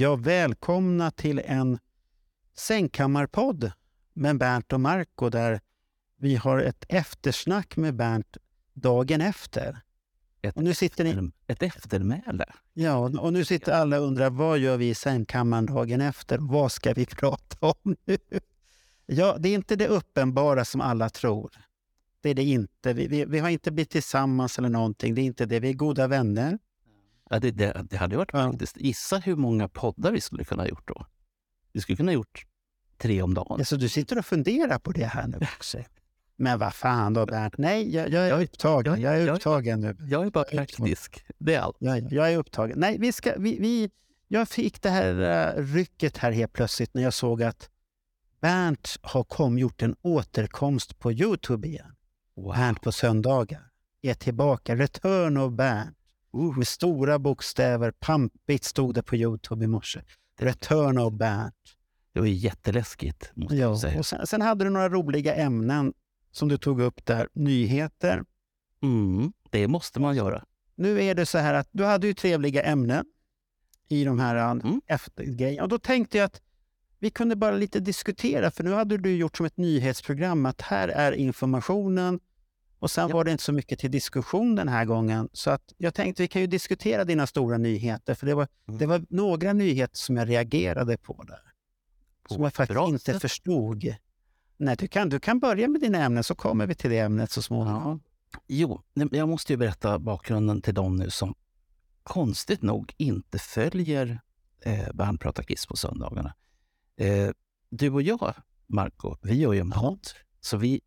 Ja, välkomna till en sängkammarpodd med Bernt och Marco där vi har ett eftersnack med Bernt dagen efter. Ett, Och nu sitter ni, ett eftermäle. ja, och nu sitter alla och undrar vad gör vi i sängkammaren dagen efter? Vad ska vi prata om nu? Ja, det är inte det uppenbara som alla tror. Det är det inte. Vi, vi, vi har inte blivit tillsammans eller någonting. Det är inte det. Vi är goda vänner. Ja, det, det, det hade varit Ja. faktiskt. Gissa hur många poddar vi skulle kunna ha gjort då. Vi skulle kunna ha gjort tre om dagen. Alltså, du sitter och funderar på det här nu också. Men vad fan då Bernt? Nej, jag, jag är Jag- upptagen. Jag är jag- upptagen nu. Jag är bara Jag praktisk. Det är allt. Ja, ja, jag är upptagen. Nej, vi ska, vi, vi, jag fick det här uh, rycket här helt plötsligt när jag såg att Bernt har kom, gjort en återkomst på Youtube igen. Wow. Bernt på söndagar är tillbaka. Return of Bernt. Uh, Med stora bokstäver. Pampigt stod det på Youtube i morse. Return of Bernt. det var jätteläskigt, måste Ja, jag säga. och sen, sen hade du några roliga ämnen som du tog upp där. Nyheter. Mm, det måste man göra. Nu är det så här att du hade ju trevliga ämnen i de här Mm. eftergrejerna. Och då tänkte jag att vi kunde bara lite diskutera, för nu hade du gjort som ett nyhetsprogram att här är informationen och sen Ja. var det inte så mycket till diskussion den här gången. Så att jag tänkte vi kan ju diskutera dina stora nyheter, för det var, Mm. det var några nyheter som jag reagerade på där. På som jag faktiskt bra inte förstod. Nej, du kan, du kan börja med dina ämnen så kommer vi till det ämnet så småningom. Ja. Jo, jag måste ju berätta bakgrunden till dem nu som konstigt nog inte följer eh, Bernt pratar Kiss på söndagarna. Eh, du och jag, Marco, vi gör ju en podd, så vi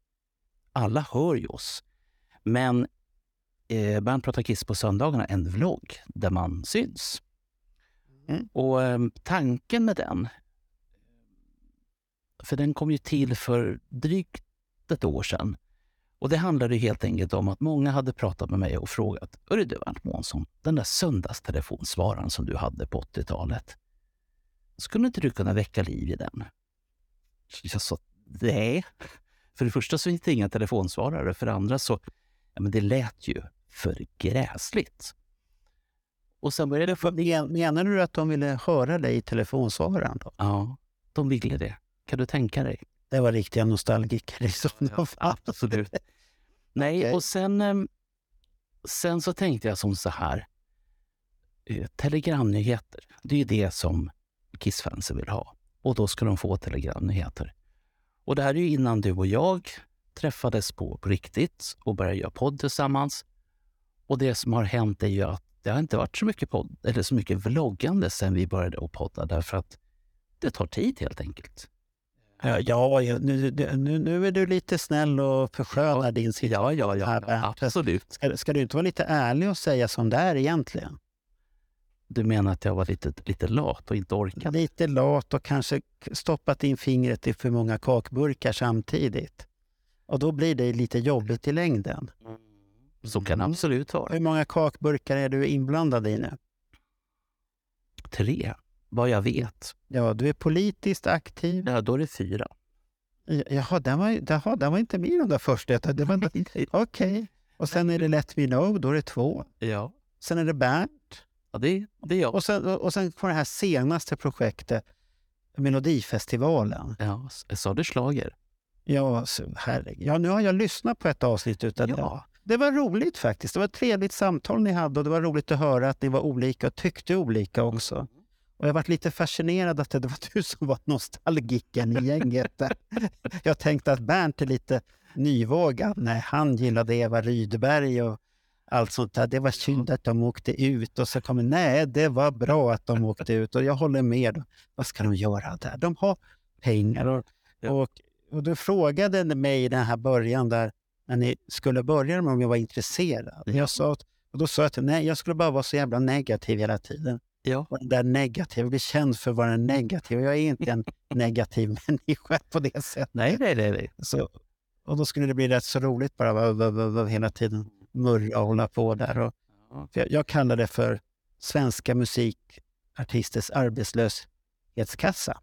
alla hör ju oss. Men eh, Bernt pratar Kiss på söndagarna en vlogg där man syns. Mm. Och eh, tanken med den, för den kom ju till för drygt ett år sedan. Och det handlade ju helt enkelt om att många hade pratat med mig och frågat Hörru du Bernt Månsson, den där söndagstelefonsvararen som du hade på 80-talet. Skulle inte du kunna väcka liv i den? Jag sa nej. För det första så finns det inga telefonsvarare. För det andra så, ja men det lät ju för gräsligt. Och sen började jag fundera. men- Menar du att de ville höra dig i telefonsvararen? Då? Ja, de ville det. Kan du tänka dig? Det var riktiga nostalgiker i sådana fall. Absolut. Nej, Okej. och sen, em, sen så tänkte jag som så här. eh, Telegramnyheter, det är ju det som Kiss-fansen vill ha. Och då ska de få telegramnyheter. Och det här är ju innan du och jag träffades på, på riktigt och började göra podd tillsammans. Och det som har hänt är ju att det har inte varit så mycket podd, eller så mycket vloggande sen vi började att podda därför att det tar tid helt enkelt. Ja, nu, nu, nu är du lite snäll och förskönar din situation. Ja, ja, ja, absolut. Ska, ska du inte vara lite ärlig och säga som det är egentligen? Du menar att jag var lite, lite lat och inte orkade? Lite lat och kanske stoppat in fingret i för många kakburkar samtidigt. Och då blir det lite jobbigt i längden. Så kan det Mm. absolut vara. Hur många kakburkar är du inblandad i nu? Tre, vad jag vet. Ja, du är politiskt aktiv. Ja, då är det fyra. Jaha, den var, jaha, den var inte med i de där första. Okej. Och sen är det Let Me Know, då är det två. Ja, Sen är det Bernt. Ja det, det är jag. Och sen, och sen kommer det här senaste projektet, Melodifestivalen. Ja, sa du slager? Ja, herregud. ja, nu har jag lyssnat på ett avsnitt utav det. Ja. Det var roligt faktiskt. Det var ett trevligt samtal ni hade och det var roligt att höra att ni var olika och tyckte olika också. Och jag varit lite fascinerad att det var du som var nostalgikern i gänget. jag tänkte att Bernt är lite nyvågad. Nej, han gillade Eva Rydberg och allt sånt där. Det var synd att de åkte ut och så kommer nej, det var bra att de åkte ut och jag håller med. Vad ska de göra där? De har pengar och, och, och du frågade mig i den här början där när ni skulle börja med om jag var intresserad. Ja. Jag sa att, och då sa jag att nej, jag skulle bara vara så jävla negativ hela tiden. Ja. Och den där negativa, blir känd för att vara negativ. Jag är inte en negativ människa på det sättet. Nej, nej, nej. nej. Så, och då skulle det bli rätt så roligt bara hela tiden murra och hålla på där. Och, jag, jag kallar det för svenska musikartisters arbetslöshetskassa.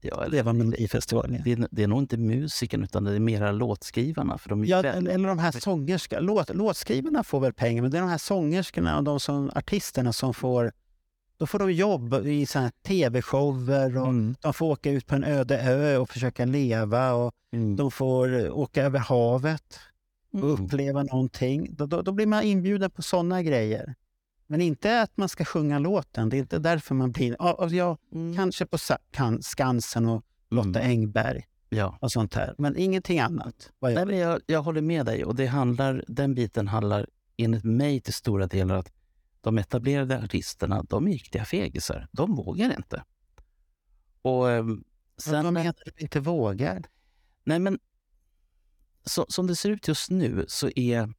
Ja, eller, Det var Melodifestivalen. det, det är nog inte musiken, utan det är mera låtskrivarna. För de Ja, eller eller de här sångerskorna. Låt, låtskrivarna får väl pengar, men det är de här sångerskorna och de som, artisterna som får... Då får de jobb i tv-shower och Mm. de får åka ut på en öde ö och försöka leva och Mm. de får åka över havet och Mm. uppleva någonting. Då, då, då blir man inbjuden på såna grejer. Men inte att man ska sjunga låten. Det är inte därför man blir... Ja, alltså jag, Mm. Kanske på kan, Skansen och Lotta Mm. Engberg Ja. och sånt här. Men ingenting annat. Jag, Nej, men jag, jag håller med dig. Och det handlar, den biten handlar enligt mig till stora delar att de etablerade artisterna, de är riktiga fegisar. De vågar inte. Och ehm, sen... vad menar du inte vågar? Nej, men så, som det ser ut just nu så är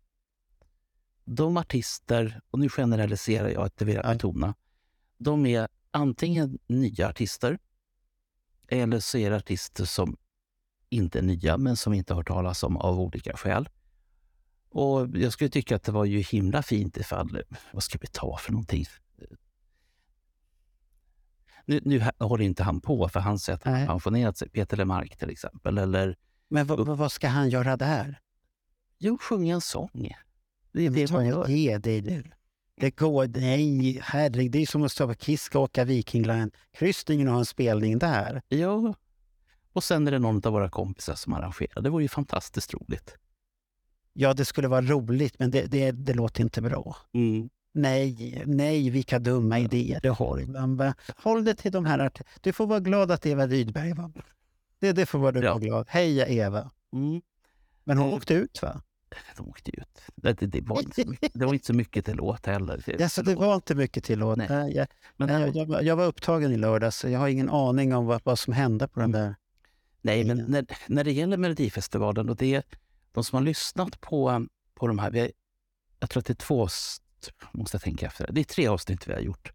de artister, och nu generaliserar jag, det vill jag Ja. betona, de är antingen nya artister eller så är det artister som inte är nya men som inte har hört talas om av olika skäl. Och jag skulle tycka att det var ju himla fint ifall, vad ska vi ta för någonting? Nu, nu håller inte han på för han säger att han pensionerat sig, Peter Lemark till exempel, eller Men vad, ska han göra där? Jo, sjunga en sång. Det är det man gör. Ge dig nu. Det går... Nej, herregud. Det är som att stå på Kiss ska åka Viking Line. Kryssningen och ha en spelning där. Ja. Och sen är det någon av våra kompisar som arrangerar. Det vore ju fantastiskt roligt. Ja, det skulle vara roligt, men det, det, det låter inte bra. Nej, nej, vilka dumma idéer du har ibland. Håll det till de här art- Du får vara glad att Eva Rydberg var med. Det, det får vara du Ja. vara glad. Heja Eva. Mm. Men hon Mm. åkte ut va? De åkte ut. Det, det, det, var inte så mycket, det var inte så mycket till låt heller. Ja, så det var inte mycket till låt. Nej. Jag, Men jag, jag, var- jag var upptagen i lördags, så jag har ingen aning om vad, vad som hände på den där. Nej, men när, när det gäller Melodifestivalen och det de som har lyssnat på, på de här, vi jag tror att det är två, st- måste jag tänka efter, det är tre avsnitt vi har gjort.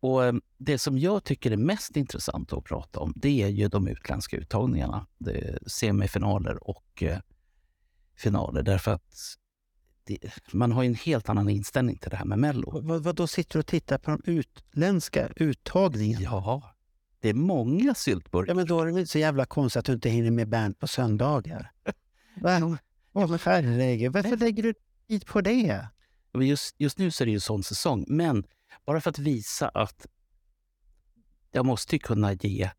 Och eh, det som jag tycker är mest intressant att prata om, det är ju de utländska uttagningarna. Semifinaler och eh, finaler, därför att det, man har ju en helt annan inställning till det här med Mello. Vad, vad då sitter du och tittar på de utländska uttagningarna? Ja, det är många syltburkar. Ja, men då är det väl inte så jävla konstigt att du inte hinner med Bernt på söndagar. Va? Åh, men herregud, varför lägger du tid på det? Just, just nu så är det ju sån säsong, men bara för att visa att jag måste kunna ge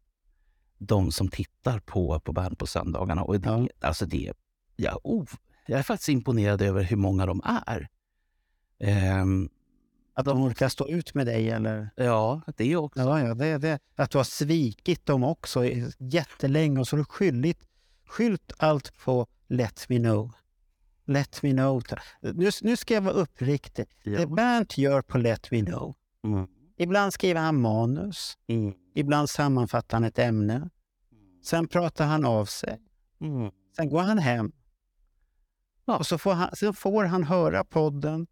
de som tittar på, på band på söndagarna. Och det, Ja. alltså det, ja, oh, jag är faktiskt imponerad över hur många de är. Ehm, Att de orkar stå ut med dig eller? ja, det är också. Ja, ja, det, det. Att du har svikit dem också jättelänge och så har du skyllit, skyllt allt på Let me know. Let me know. Nu, nu ska jag vara uppriktig. Det Ja. Bernt gör på Let me know. Mm. Ibland skriver han manus. Mm. Ibland sammanfattar han ett ämne. Sen pratar han av sig. Mm. Sen går han hem. Ja. Och så får han, sen får han höra podden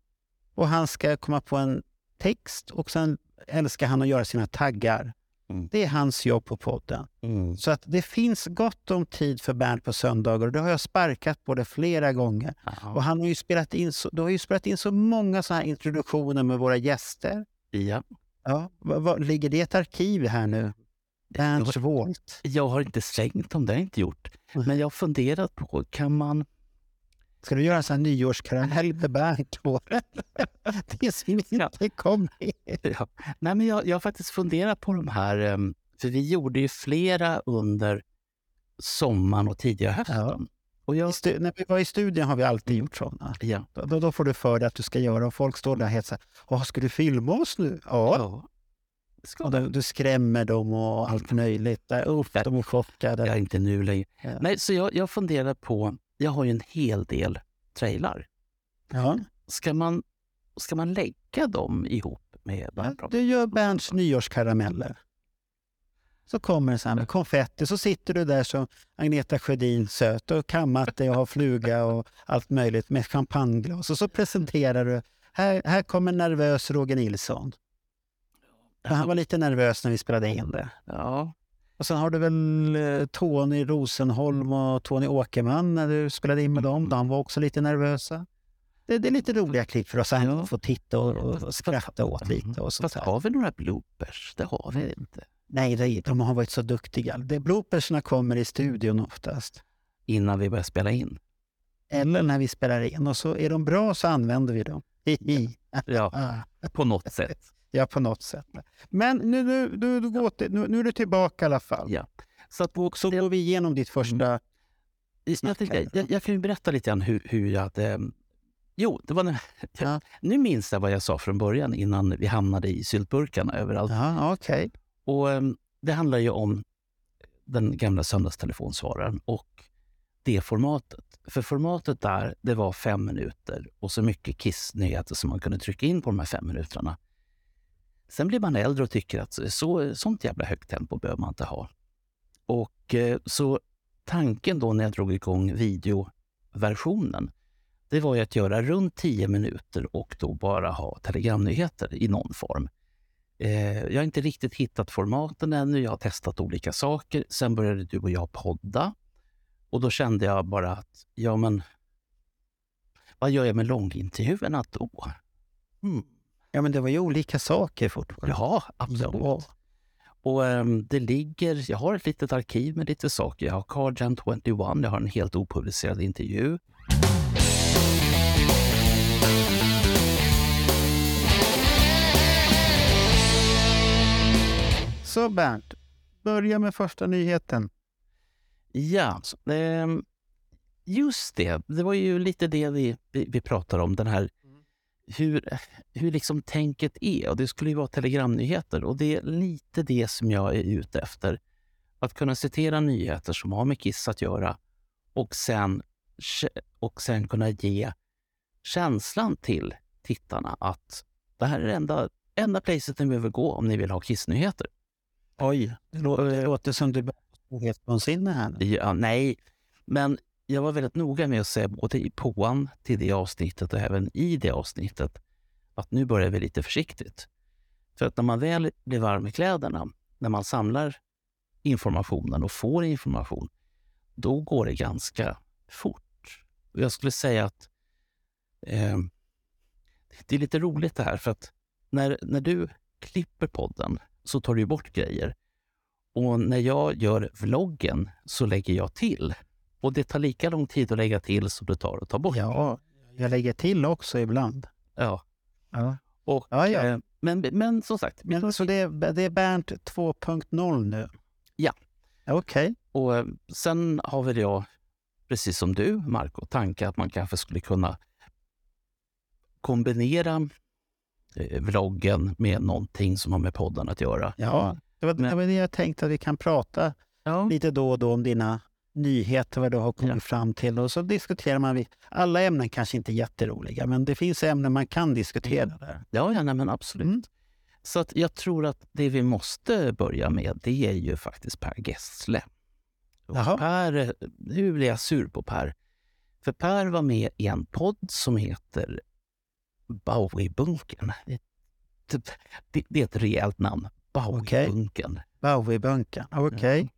och han ska komma på en text och sen älskar han att göra sina taggar. Mm. Det är hans jobb på podden. Mm. Så att det finns gott om tid för Bernt på söndagar och det har jag sparkat på det flera gånger. Och Ja. han har ju spelat in så, du har ju spelat in så många sådana här introduktioner med våra gäster. Ja. Ja, vad, vad, ligger det i ett arkiv här nu? Bernts Volt. Jag har inte slängt dem, det har jag inte gjort. Men jag har funderat på, kan man... Ska du göra en sån här nyårskaramell med på? Det som inte kom med. Ja. Nej, men jag, jag har faktiskt funderat på de här, em, för vi gjorde ju flera under sommaren och tidiga hösten. Och I jag, stu- när vi var i studion har vi alltid gjort sådana. ja. Då, då, får du för dig att du ska göra och folk står där och hetsar. Åh, ska du filma oss nu? Ja. ja. Ska du, du skrämmer dem och allt möjligt. Där, uff, de är chockade. jag inte nu längre. Ja. Nej, så jag, jag funderar på, jag har ju en hel del trailrar. Ja. Ska man, ska man lägga dem ihop med varandra? Du gör Bernts nyårskarameller. Så kommer det så här med konfetti, så sitter du där som Agneta Sjödin söt och kammat dig och har fluga och allt möjligt med champagneglas. Och så presenterar du, här, här kommer nervös Roger Nilsson. Han var lite nervös när vi spelade in det. Ja, Och sen har du väl eh, Tony Rosenholm och Tony Åkerman när du spelade in med dem. De var också lite nervösa. Det, det är lite roliga klipp för oss att Ja. få titta och, och, och skratta åt lite. Och sånt Fast har vi några bloopers? Det har vi inte. Nej, det, de har varit så duktiga. Det, bloopersna kommer i studion oftast. Innan vi börjar spela in. Eller när vi spelar in. Och så är de bra så använder vi dem. Ja, på något sätt. Ja, på något sätt. Men nu, nu, nu, du går till, nu, nu är du tillbaka i alla fall. Ja. Så att Och så går vi igenom ditt första... jag, tänkte, jag, jag kan berätta lite grann hur, hur jag hade... Jo, det var när, Ja. nu minns jag vad jag sa från början innan vi hamnade i syltburkarna överallt. Ja, okej. Och em, Det handlar ju om den gamla söndagstelefonsvararen och det formatet. För formatet där, det var fem minuter och så mycket Kiss-nyheter som man kunde trycka in på de här fem minuterna. Sen blir man äldre och tycker att så, sånt jävla högt tempo behöver man inte ha. Och eh, så tanken då när jag drog igång videoversionen, det var ju att göra runt 10 minuter och då bara ha telegramnyheter i någon form. Eh, jag har inte riktigt hittat formaten ännu. Jag har testat olika saker. Sen började du och jag podda. Och då kände jag bara att, ja men, vad gör jag med långintervjuerna då? Hmm. Ja, men det var ju olika saker fortfarande. Ja, absolut. Ja. Och ehm, det ligger, jag har ett litet arkiv med lite saker. Jag har Cargen 21, jag har en helt opublicerad intervju. Så Bernt, börja med första nyheten. Ja, ehm, just det. Det var ju lite det vi, vi, vi pratade om. Den här hur, hur liksom tänket är. Och Det skulle ju vara telegramnyheter och det är lite det som jag är ute efter. Att kunna citera nyheter som har med Kiss att göra och sen, och sen kunna ge känslan till tittarna att det här är det enda, enda placet ni behöver gå om ni vill ha Kiss-nyheter. Oj, det lå- det låter som du börjar få storhetsvansinne här. Ja, nej, men jag var väldigt noga med att säga både i påan till det avsnittet och även i det avsnittet att nu börjar vi lite försiktigt. För att när man väl blir varm i kläderna, när man samlar informationen och får information, då går det ganska fort. Och jag skulle säga att eh, det är lite roligt det här, för att när, när du klipper podden så tar du bort grejer. Och när jag gör vloggen så lägger jag till. Och det tar lika lång tid att lägga till som det tar att ta bort. Ja, jag lägger till också ibland. Ja. Ja. Och, Ja, ja. eh, Men, men som sagt, Men, så det är, det är Bernt 2.0 nu? Ja. Okej. och eh, sen har väl jag, precis som du, Marco, tanke att man kanske skulle kunna kombinera eh, vloggen med någonting som har med podden att göra. Ja, det var, Men- det var det jag tänkte att vi kan prata Ja. lite då och då om dina nyheter, vad du har kommit Ja. fram till. Och så diskuterar man. Alla ämnen kanske inte är jätteroliga, men det finns ämnen man kan diskutera där. Ja, ja nej, men absolut. Mm. Så att jag tror att det vi måste börja med, det är ju faktiskt Per Gessle. Per, nu blir jag sur på Per. För Per var med i en podd som heter Bowie-bunkern. Det, det, är ett rejält namn. Bowie-bunkern. Bowie-bunkern, okej.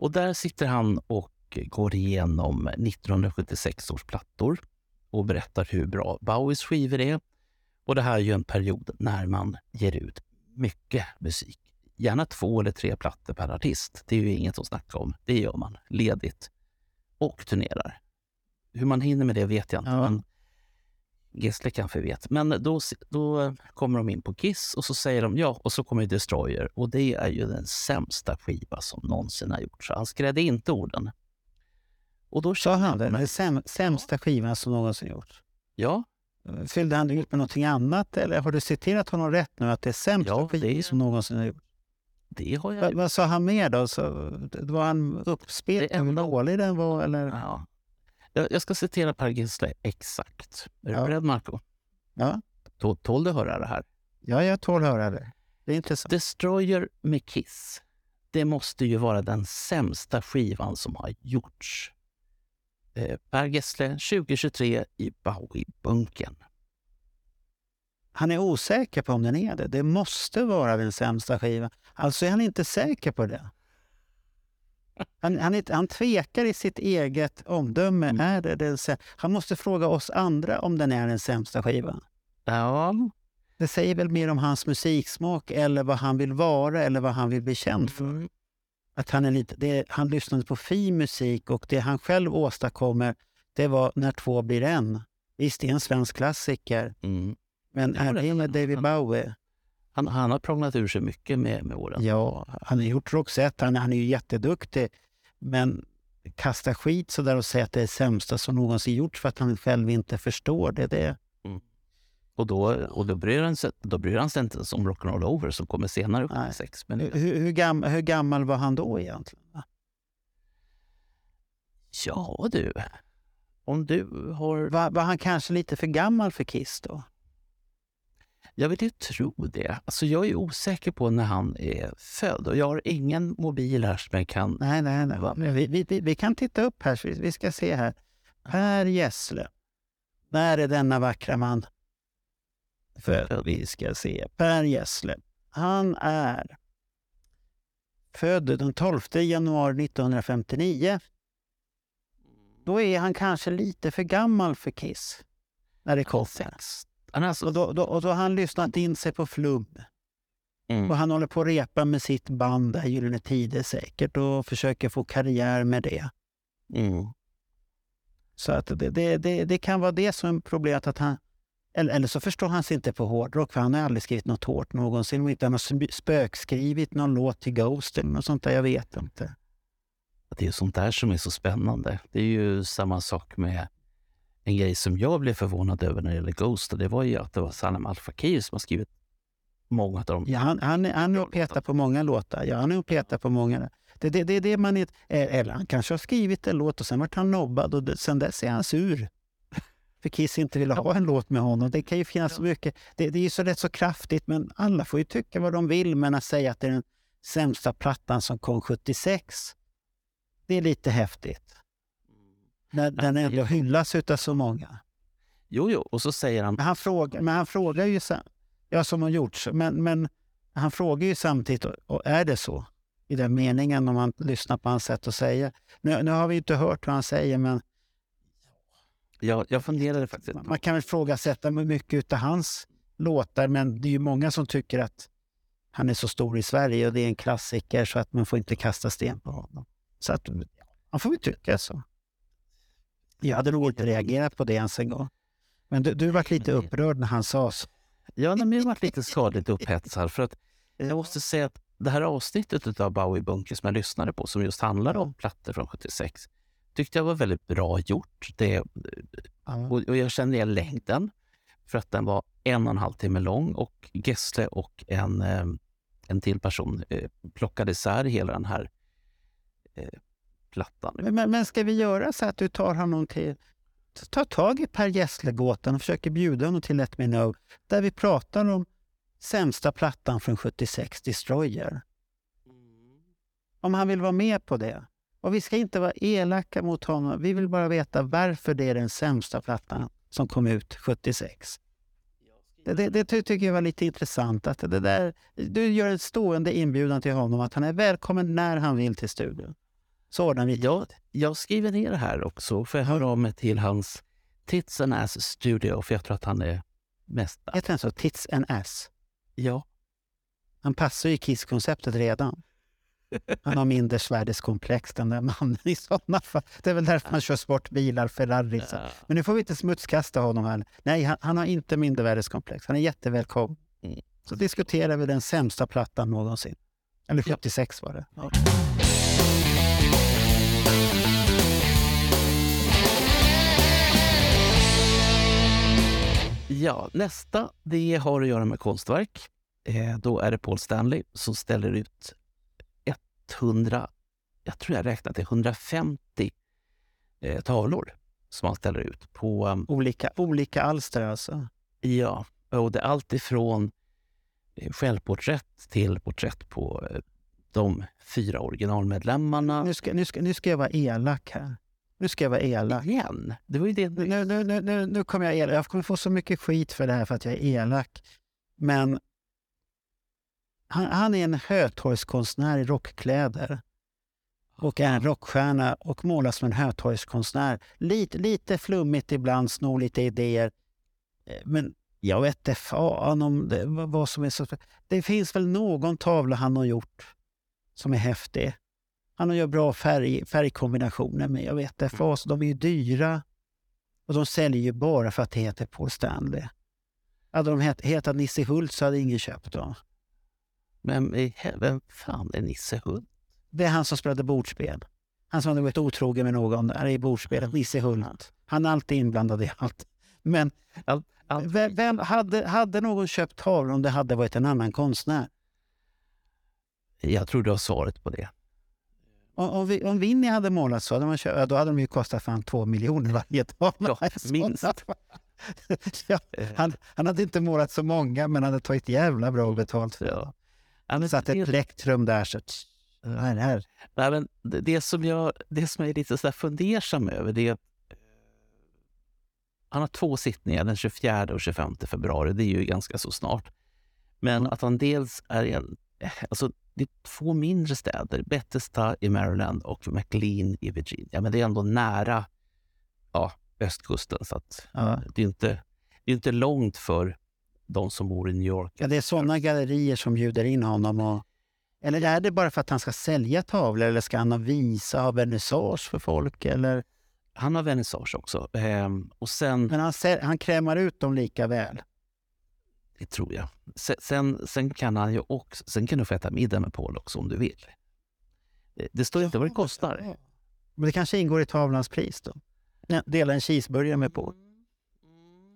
Och där sitter han och går igenom 1976 års plattor och berättar hur bra Bowies skivor är. Och det här är ju en period när man ger ut mycket musik. Gärna två eller tre plattor per artist. Det är ju inget att snacka om. Det gör man ledigt och turnerar. Hur man hinner med det vet jag inte, Ja. men Gessle kanske vet. Men då, då kommer de in på Kiss och så säger de ja, och så kommer Destroyer och det är ju den sämsta skiva som någonsin har gjorts. Han skrädde inte orden. Och då Sa han det? Den säm, sämsta skivan som någonsin gjorts. Ja, Fyllde han ut med någonting annat eller har du citerat honom rätt nu att det är sämsta Ja, skivan är- som någonsin har gjorts? det har jag Va, ju. vad sa han mer då? Så, var han uppspelt Det hur dålig den var? Eller? Ja. Jag, jag ska citera Per Gessle exakt. Är Ja. du beredd, Marco? Ja. Tå- Tål du höra det här? ja, jag tål höra det. Det är intressant. Destroyer med Kiss. Det måste ju vara den sämsta skivan som har gjorts. Eh, per Gessle 2023 i Bowie-bunkern. han är osäker på om den är det. Det måste vara den sämsta skivan. Alltså är han inte säker på det. Han, han, han tvekar i sitt eget omdöme. Mm. Är det den, sä- han måste fråga oss andra om den är den sämsta skivan. Ja, Det säger väl mer om hans musiksmak eller vad han vill vara eller vad han vill bli känd för. mm. Att han, är lite, det, han lyssnade på fin musik och det han själv åstadkommer det var När två blir en. Visst, det är en svensk klassiker, Mm. men är det- det med David Bowie? Han, han har prånglat ur sig mycket med, med åren. Ja, han har gjort Roxette, han, han är ju jätteduktig. Men kasta skit så där och säga att det är det sämsta som någonsin gjorts för att han själv inte förstår det. det Och, då, och då, bryr han sig, då bryr han sig inte om Rock'n'Roll Over som kommer senare, Nej. 76. Men, hur, hur, gam, hur gammal var han då egentligen? ja du, om du har... Var, var han kanske lite för gammal för Kiss då? Jag vill ju tro det. Alltså jag är osäker på när han är född och jag har ingen mobil här som jag kan... Nej, nej, nej. Vi, vi, vi, vi kan titta upp här, vi, ska se här. Per Gessle. När är denna vackra man född? Vi ska se. Per Gessle. Han är född den 12 januari 1959. Då är han kanske lite för gammal för Kiss. När det kommer. 16 alltså, Och då, då, och då har han lyssnat in sig på flum. mm, Och han håller på att repa med sitt band, där Gyllene Tider säkert, och försöker få karriär med det. mm. Så att det, det, det, det kan vara det som är problemet. Att han, eller, eller så förstår han sig inte på hårdrock, för han har aldrig skrivit något hårt någonsin. Och inte han har sp- spökskrivit någon låt till Ghost eller något sånt där, jag vet inte. Det är ju sånt där som är så spännande. Det är ju samma sak med en grej som jag blev förvånad över när det gäller Ghost. Och det var ju att det var Salem Al Fakir som har skrivit många av dem. Ja, han, han, är- han är och petar på många låtar. Ja, han är och petar på många. Det, det, det är det man är, eller han kanske har skrivit en låt och sen vart han nobbad och det, sen dess är han sur. För Kiss inte ville ha en låt med honom. Det kan ju finnas så mycket. Det, det är ju så rätt så kraftigt, men alla får ju tycka vad de vill. Men att säga att det är den sämsta plattan som kom 76, det är lite häftigt. När den ändå hyllas utav så många. Jo, jo, och så säger han... Men han frågar, men han frågar ju, sa- ja som har gjorts, men, men han frågar ju samtidigt, och- är det så? I den meningen om man lyssnar på hans sätt att säga. Nu, nu har vi inte hört vad han säger, men Jag, jag funderade faktiskt. man kan väl ifrågasätta mycket av hans låtar, men det är ju många som tycker att han är så stor i Sverige och det är en klassiker så att man får inte kasta sten på honom. Så att man får väl tycka så. Jag hade nog inte reagerat på det ens en gång. Men du, du var lite upprörd när han sa så. Ja, men jag varit lite skadligt upphetsad. För att jag måste säga att det här avsnittet av Bowie Bunker som jag lyssnade på, som just handlade om plattor från 76, tyckte jag var väldigt bra gjort. Det, och, och jag kände igen längden, för att den var en och en halv timme lång och Gessle och en, eh, en till person eh, plockade isär hela den här eh, plattan. Men, men, men ska vi göra så att du tar honom till... Ta tag i Per Gessle-gåtan och försöker bjuda honom till Let Me Know, där vi pratar om sämsta plattan från 76, Destroyer. Om han vill vara med på det. Och vi ska inte vara elaka mot honom. Vi vill bara veta varför det är den sämsta plattan som kom ut 76. Det, det, det ty- tycker jag var lite intressant. Att det där, du gör en stående inbjudan till honom att han är välkommen när han vill till studion. Så ordnar vi Jag, jag skriver ner det här också, för jag hör av mig till hans Tits and Ass Studio, för jag tror att han är mest... Heter den så? Tits and Ass? Ja, Han passar ju Kiss-konceptet redan. Han har mindre svärdeskomplex den där mannen i sådana fall. Det är väl därför han kör sportbilar, Ferrari. Så. Men nu får vi inte smutskasta honom här. Nej, han, han har inte mindervärdeskomplex. Han är jättevälkommen. Mm. Så diskuterar vi den sämsta plattan någonsin. Eller 76 var det. Ja. Ja, nästa det har att göra med konstverk. Eh, då är det Paul Stanley som ställer ut 100, jag tror jag räknat till 150 eh, tavlor som han ställer ut på, um, Olika, olika alster alltså. ja, och det är allt ifrån eh, självporträtt till porträtt på eh, de fyra originalmedlemmarna. Nu ska, nu, ska, nu ska jag vara elak här. Nu ska jag vara elak. Igen? Det var ju det Nu, nu, nu, nu, nu, kommer jag elak. Jag kommer få så mycket skit för det här för att jag är elak. Men han, han är en hötorgskonstnär i rockkläder. Och är en rockstjärna och målas som en hötorgskonstnär. Lite, lite flummigt ibland, snor lite idéer. Eh, Men jag vet inte fan om det, vad vad som är så... Det finns väl någon tavla han har gjort som är häftig. Han gör bra färg, färgkombinationer, men jag vet fan. så De är ju dyra. Och de säljer ju bara för att det heter Paul Stanley. Hade de het, hetat Nisse Hult så hade ingen köpt dem. Men vem fan är Nisse Hult? Det är han som spelade bordspel. Han som hade varit otrogen med någon där i bordspelet, Nisse Hult. Han är alltid inblandad i allt. Men All, all, vem, vem hade, hade någon köpt tavlan om det hade varit en annan konstnär? jag tror du har svaret på det. Om, vi, om Winnie hade målat så, hade man köpt, då hade de ju kostat fan två miljoner varje tavla. Ja, minst. ja, han, han hade inte målat så många, men han hade tagit jävla bra betalt för ja. Men Satt ett plektrum där. Så, här, här. Nej, men det, det, som jag, det som jag är lite så där fundersam över det är att han har två sittningar den 24 och 25 februari. Det är ju ganska så snart. Men att han dels är en... Alltså, det är två mindre städer, Bethesda i Maryland och McLean i Virginia. Men det är ändå nära ja, östkusten. Så att Ja. det är inte, det är inte långt för de som bor i New York. Ja, det är sådana gallerier som bjuder in honom. Och, eller är det bara för att han ska sälja tavlor eller ska han ha visa, ha vernissage för folk? Eller? Han har vernissage också. Ehm, och sen... Men han, han krämar ut dem lika väl. Det tror jag. Sen, sen, kan han ju också, sen kan du få äta middag med Paul också om du vill. Det, står inte vad det kostar. Men det kanske ingår i tavlans pris då? Dela en cheeseburgare med på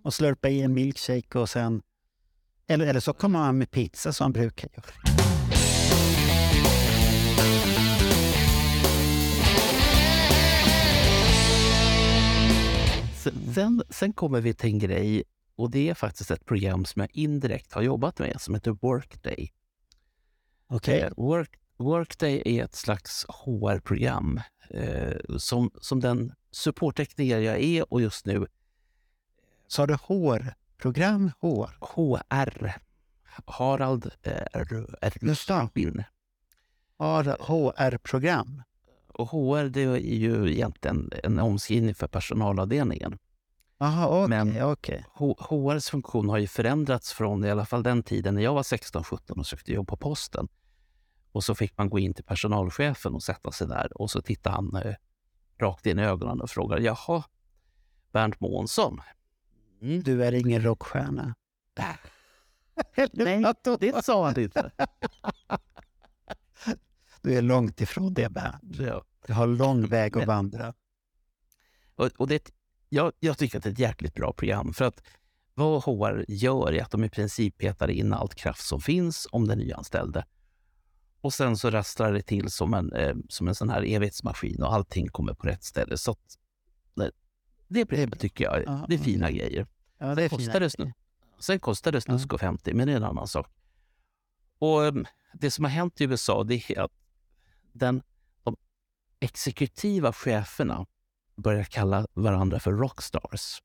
och slurpa i en milkshake och sen... Eller, eller så kommer han med pizza som han brukar göra. Sen, sen kommer vi till en grej och det är faktiskt ett program som jag indirekt har jobbat med som heter Workday. Okej. Eh, Work, Workday är ett slags HR-program eh, som, som den supporttekniker jag är och just nu Sa du hår? Hår? HR. Harald eh, R- R- Just det. Rubin. HR-program? Och HR det är ju egentligen en omskrivning för personalavdelningen. Jaha, okej. Men-. H- HRs funktion har ju förändrats från i alla fall den tiden när jag var 16-17 och sökte jobb på posten. Och så fick man gå in till personalchefen och sätta sig där och så tittade han eh, rakt in i ögonen och frågade jaha, Bernt Månsson. Mm. Du är ingen rockstjärna. Nej, det sa han inte. Du är långt ifrån det, Bernt. Ja. Du har lång väg att Men- vandra. Och, och det, jag, jag tycker att det är ett jäkligt bra program. För att vad HR gör är att de i princip petar in allt kraft som finns om den nyanställde. Och sen så rastlar det till som en, eh, som en sån här evighetsmaskin och allting kommer på rätt ställe. Så att, det, det tycker jag Ja, det är fina grejer. Ja, det är Kostar det snu- Sen kostar det snusk och 50, men det är en annan sak. Och em, Det som har hänt i USA det är att den, de exekutiva cheferna börjar kalla varandra för rockstars.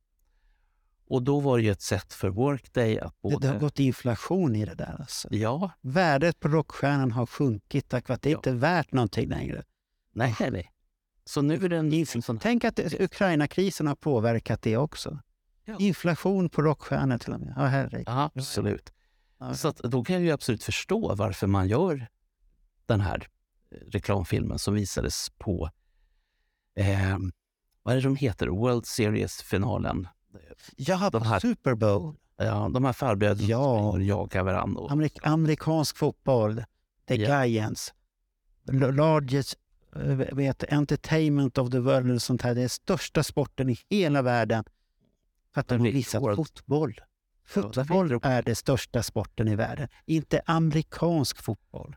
Och då var det ju ett sätt för Workday att Det, både... det har gått inflation i det där. Alltså. Ja, Värdet på rockstjärnan har sjunkit tack vare att det Ja. inte är värt någonting längre. nej, nej. Så nu är det en, en sån... Tänk att det- Ukraina-krisen har påverkat det också. Ja. Inflation på rockstjärnor till och med. Ja, herregud. Ja, absolut. Så att, då kan jag ju absolut förstå varför man gör den här eh, reklamfilmen som visades på, eh, vad är det de heter, World Series-finalen. Ja, de här- Super Bowl. Ja, de här farbröderna Ja. som och jagar varandra. Och, Amerik amerikansk fotboll. The Ja. Giants. Largest eh, vet, entertainment of the world. Eller sånt här. Det är största sporten i hela världen. För att de Men har det- visat World- fotboll. Fotboll är det största sporten i världen. Inte amerikansk fotboll.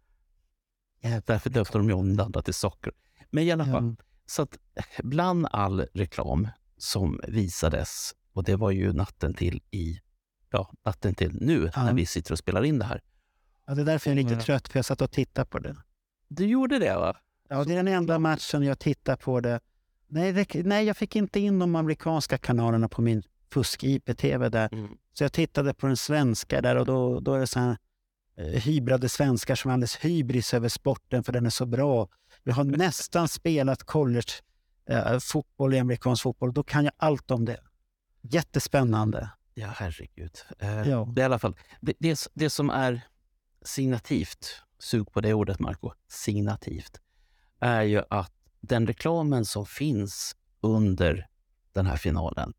Därför döpte de ju om det andra till socker. Men i alla fall, Ja. Så att eh, bland all reklam som visades, och det var ju natten till i, ja, natten till nu Ja. när vi sitter och spelar in det här. Ja, det är därför jag är lite Ja. trött, för jag satt och tittade på det. Du gjorde det va? Ja, det är den enda matchen jag tittar på det Nej, det, nej, jag fick inte in de amerikanska kanalerna på min fusk-IP-tv där. Mm. Så jag tittade på den svenska där och då, då är det så här eh, hybrade svenskar som är alldeles hybris över sporten för den är så bra. Jag har nästan spelat college eh, fotboll i amerikansk fotboll. Då kan jag allt om det. Jättespännande. Ja, herregud. Eh, Ja. Det i alla fall det, det, det som är signativt, sug på det ordet Marco, signativt, är ju att den reklamen som finns under den här finalen,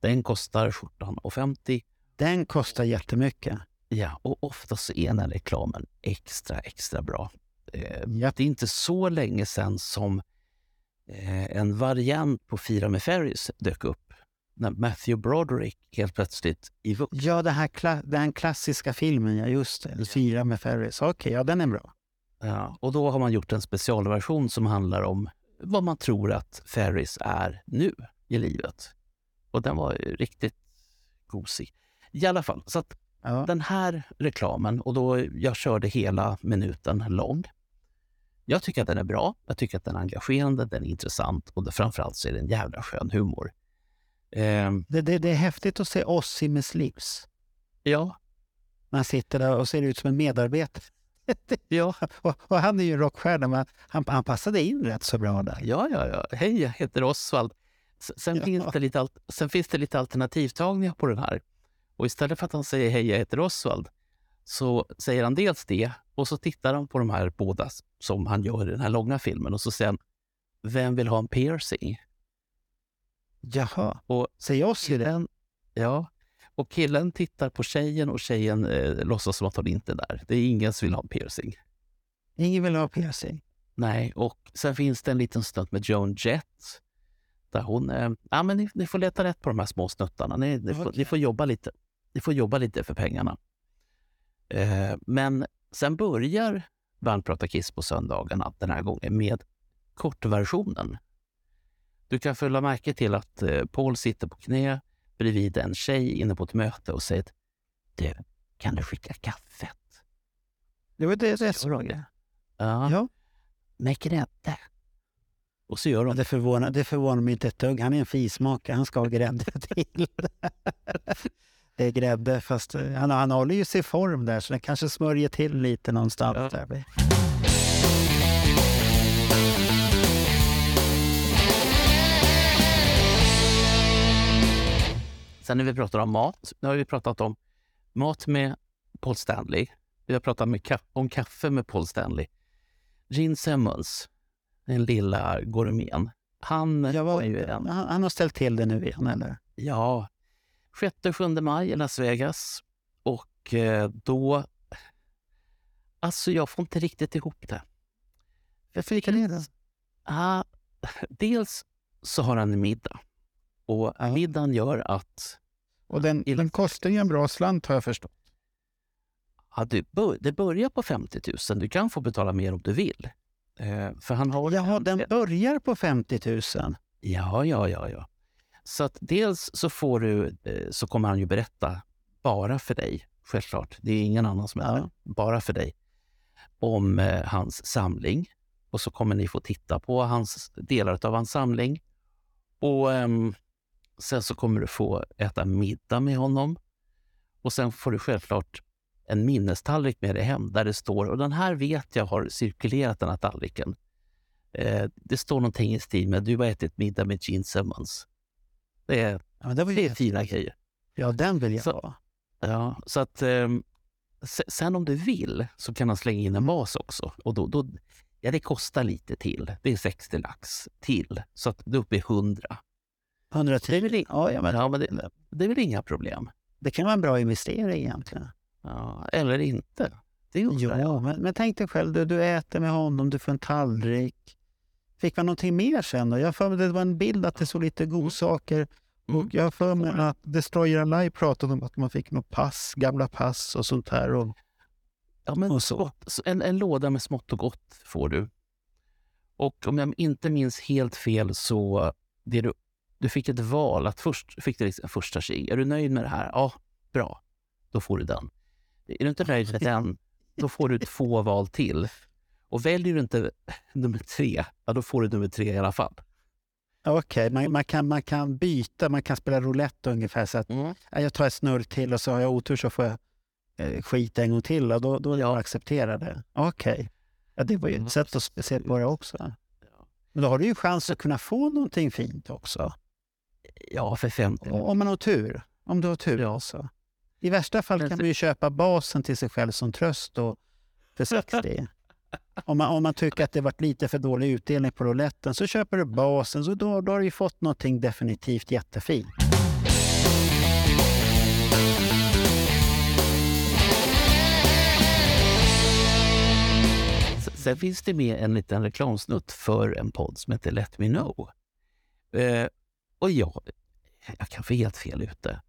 den kostar skjortan och 50 Den kostar jättemycket. Ja, och ofta så är den reklamen extra, extra bra. Eh, Japp. Det är inte så länge sedan som eh, en variant på Fira med Ferris dök upp. När Matthew Broderick helt plötsligt i vux... Ja, det här kla- den klassiska filmen, ja just det. Fyra med Ferris. Okej, ja den är bra. Ja, och då har man gjort en specialversion som handlar om vad man tror att Ferris är nu i livet. Och den var riktigt gosig. I alla fall, så att Ja. den här reklamen, och då jag körde hela minuten lång. Jag tycker att den är bra, jag tycker att den är engagerande, den är intressant och framförallt så är det en jävla skön humor. Ehm, Det, det, det är häftigt att se Ossi med slips. ja, Man sitter där och ser ut som en medarbetare. ja, Och, och han är ju rockstjärna, men han, han passade in rätt så bra där. ja, ja, ja. Hej, jag heter Osvald. Sen, Ja. finns det lite, sen finns det lite alternativtagningar på den här. Och istället för att han säger hej, jag heter Osvald, så säger han dels det och så tittar han på de här båda som han gör i den här långa filmen och så säger han, vem vill ha en piercing? Jaha, Och säger Ossi det? killen, ja, och killen tittar på tjejen och tjejen eh, låtsas som att hon inte är där. Det är ingen som vill ha en piercing. Ingen vill ha piercing. Nej, och sen finns det en liten snutt med Joan Jett. Där hon... Eh, ja, men ni, ni får leta rätt på de här små snuttarna. Ni, ni, får, Okej. ni, får, jobba lite. ni får jobba lite för pengarna. Eh, men sen börjar Band prata Kiss på söndagarna den här gången med kortversionen. Du kan följa märke till att eh, Paul sitter på knä bredvid en tjej inne på ett möte och säger du, kan du skicka kaffet? Det var det, jag. det? Ja. Ja. Med grädde. Och så gör hon det, förvånar, det förvånar mig inte ett dugg. Han är en fismakare, han ska ha grädde till. Är grädde, fast eh, han, han håller ju sig i form där, så den kanske smörjer till lite någonstans. Ja. Där. Sen när vi pratar om mat, nu har vi pratat om mat med Paul Stanley. Vi har pratat med om kaffe med Paul Stanley. Gene Simmons, den lilla gourmeten. Han var, ju en, han, han har ställt till det nu igen, eller? ja, 6-7 maj i Las Vegas. Och eh, då... Alltså, jag får inte riktigt ihop det. Varför gick han det? Ah, dels så har han en middag. Och Ja. middagen gör att Och den, Illa. den kostar ju en bra slant har jag förstått. Ja, du, det börjar på 50 000. Du kan få betala mer om du vill. Eh, för han har... Jaha, den börjar på 50 000. Ja, ja, ja, ja. Så att dels så får du, eh, så kommer han ju berätta bara för dig, självklart. Det är ingen annan som är där, bara för dig, om eh, hans samling. Och så kommer ni få titta på hans, delar av hans samling. Och ehm, sen så kommer du få äta middag med honom. Och sen får du självklart en minnestallrik med dig hem där det står, och den här vet jag har cirkulerat den här tallriken. Eh, det står någonting i stil med du har ätit middag med Gene Simmons. Det är, Ja, men det var det är fina grejer. Ja, den vill jag Så- ha. Ja, så att se- sen om du vill så kan han slänga in en bas också. Och då, då, ja, det kostar lite till. Det är 60 lax till. Så att du är uppe i 100. 110. Det är väl, i- Ja, ja, men ja, men det, det är väl inga problem. det kan vara en bra investering egentligen. Ja, eller inte. Det jag. Ja, men, men tänk dig själv, du, du äter med honom, du får en tallrik. Fick man någonting mer sen då? Jag för mig det var en bild att det såg lite godsaker. Mm. Och jag har för mig att Destroyer Alive pratade om att man fick något pass, gamla pass och sånt här. Och, Ja, men Och så. En, en låda med smått och gott får du. Och om jag inte minns helt fel så det du, du fick ett val. att Först fick du liksom en första tjej. Är du nöjd med det här? Ja, bra. Då får du den. Är du inte nöjd med den, då får du två val till. Och väljer du inte nummer tre, ja, då får du nummer tre i alla fall. Okej, man, man, kan, man kan byta, man kan spela roulette ungefär. Så att Mm. ja, jag tar ett snurr till och så har jag otur så får jag eh, skit en gång till och då, då är det bara att acceptera det. Okej. Ja, det var ju Mm, ett sätt att se på det också. Men då har du ju chans att kunna få någonting fint också. Ja, för 50. Om man har tur. Om du har tur Ja. alltså. I värsta fall kan så- man ju köpa basen till sig själv som tröst och för 60. Om, man, om man tycker att det varit lite för dålig utdelning på rouletten så köper du basen, så då, då har du ju fått någonting definitivt jättefint. Sen finns det med en liten reklamsnutt för en podd som heter Let Me Know. Eh, och jag, jag kan få helt fel ute.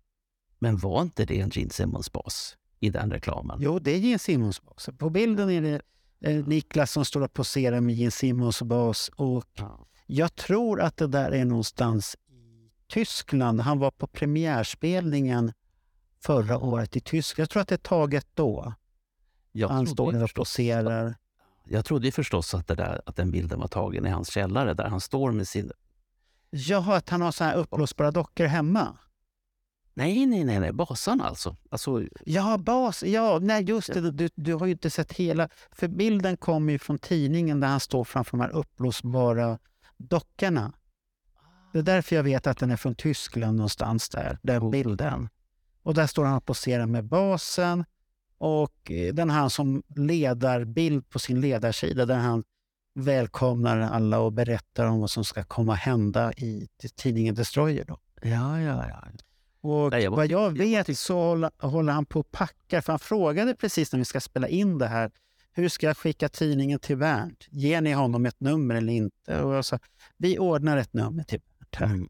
Men var inte det en Gene Simmons-bas i den reklamen? Jo, det är Gene Simmons bas. På bilden är det Niklas som står och poserar med Gene Simmons bas. Och Ja. jag tror att det där är någonstans i Tyskland. Han var på premiärspelningen förra året i Tyskland. Jag tror att det är taget då. Jag Han står där och poserar. Jag trodde förstås att, det där, att den bilden var tagen i hans källare där han står med sin... Jaha, att han har så här uppblåsbara dockor hemma? Nej, nej, nej, nej basan alltså. alltså Ja, bas. Ja, nej, just det. Du, du har ju inte sett hela. För bilden kommer ju från tidningen där han står framför de här uppblåsbara dockorna. Det är därför jag vet att den är från Tyskland någonstans där, den bilden. Och där står han och poserar med basen. Och eh, den har han som ledarbild på sin ledarsida där han välkomnar alla och berättar om vad som ska komma hända i tidningen Destroyer. Då. ja, ja, ja. Och Nej, jag vad jag vet så håller, han på och packar. För han frågade precis när vi ska spela in det här. Hur ska jag skicka tidningen till Bernt? Ger ni honom ett nummer eller inte? Och jag sa, vi ordnar ett nummer till Bernt. Här. Mm.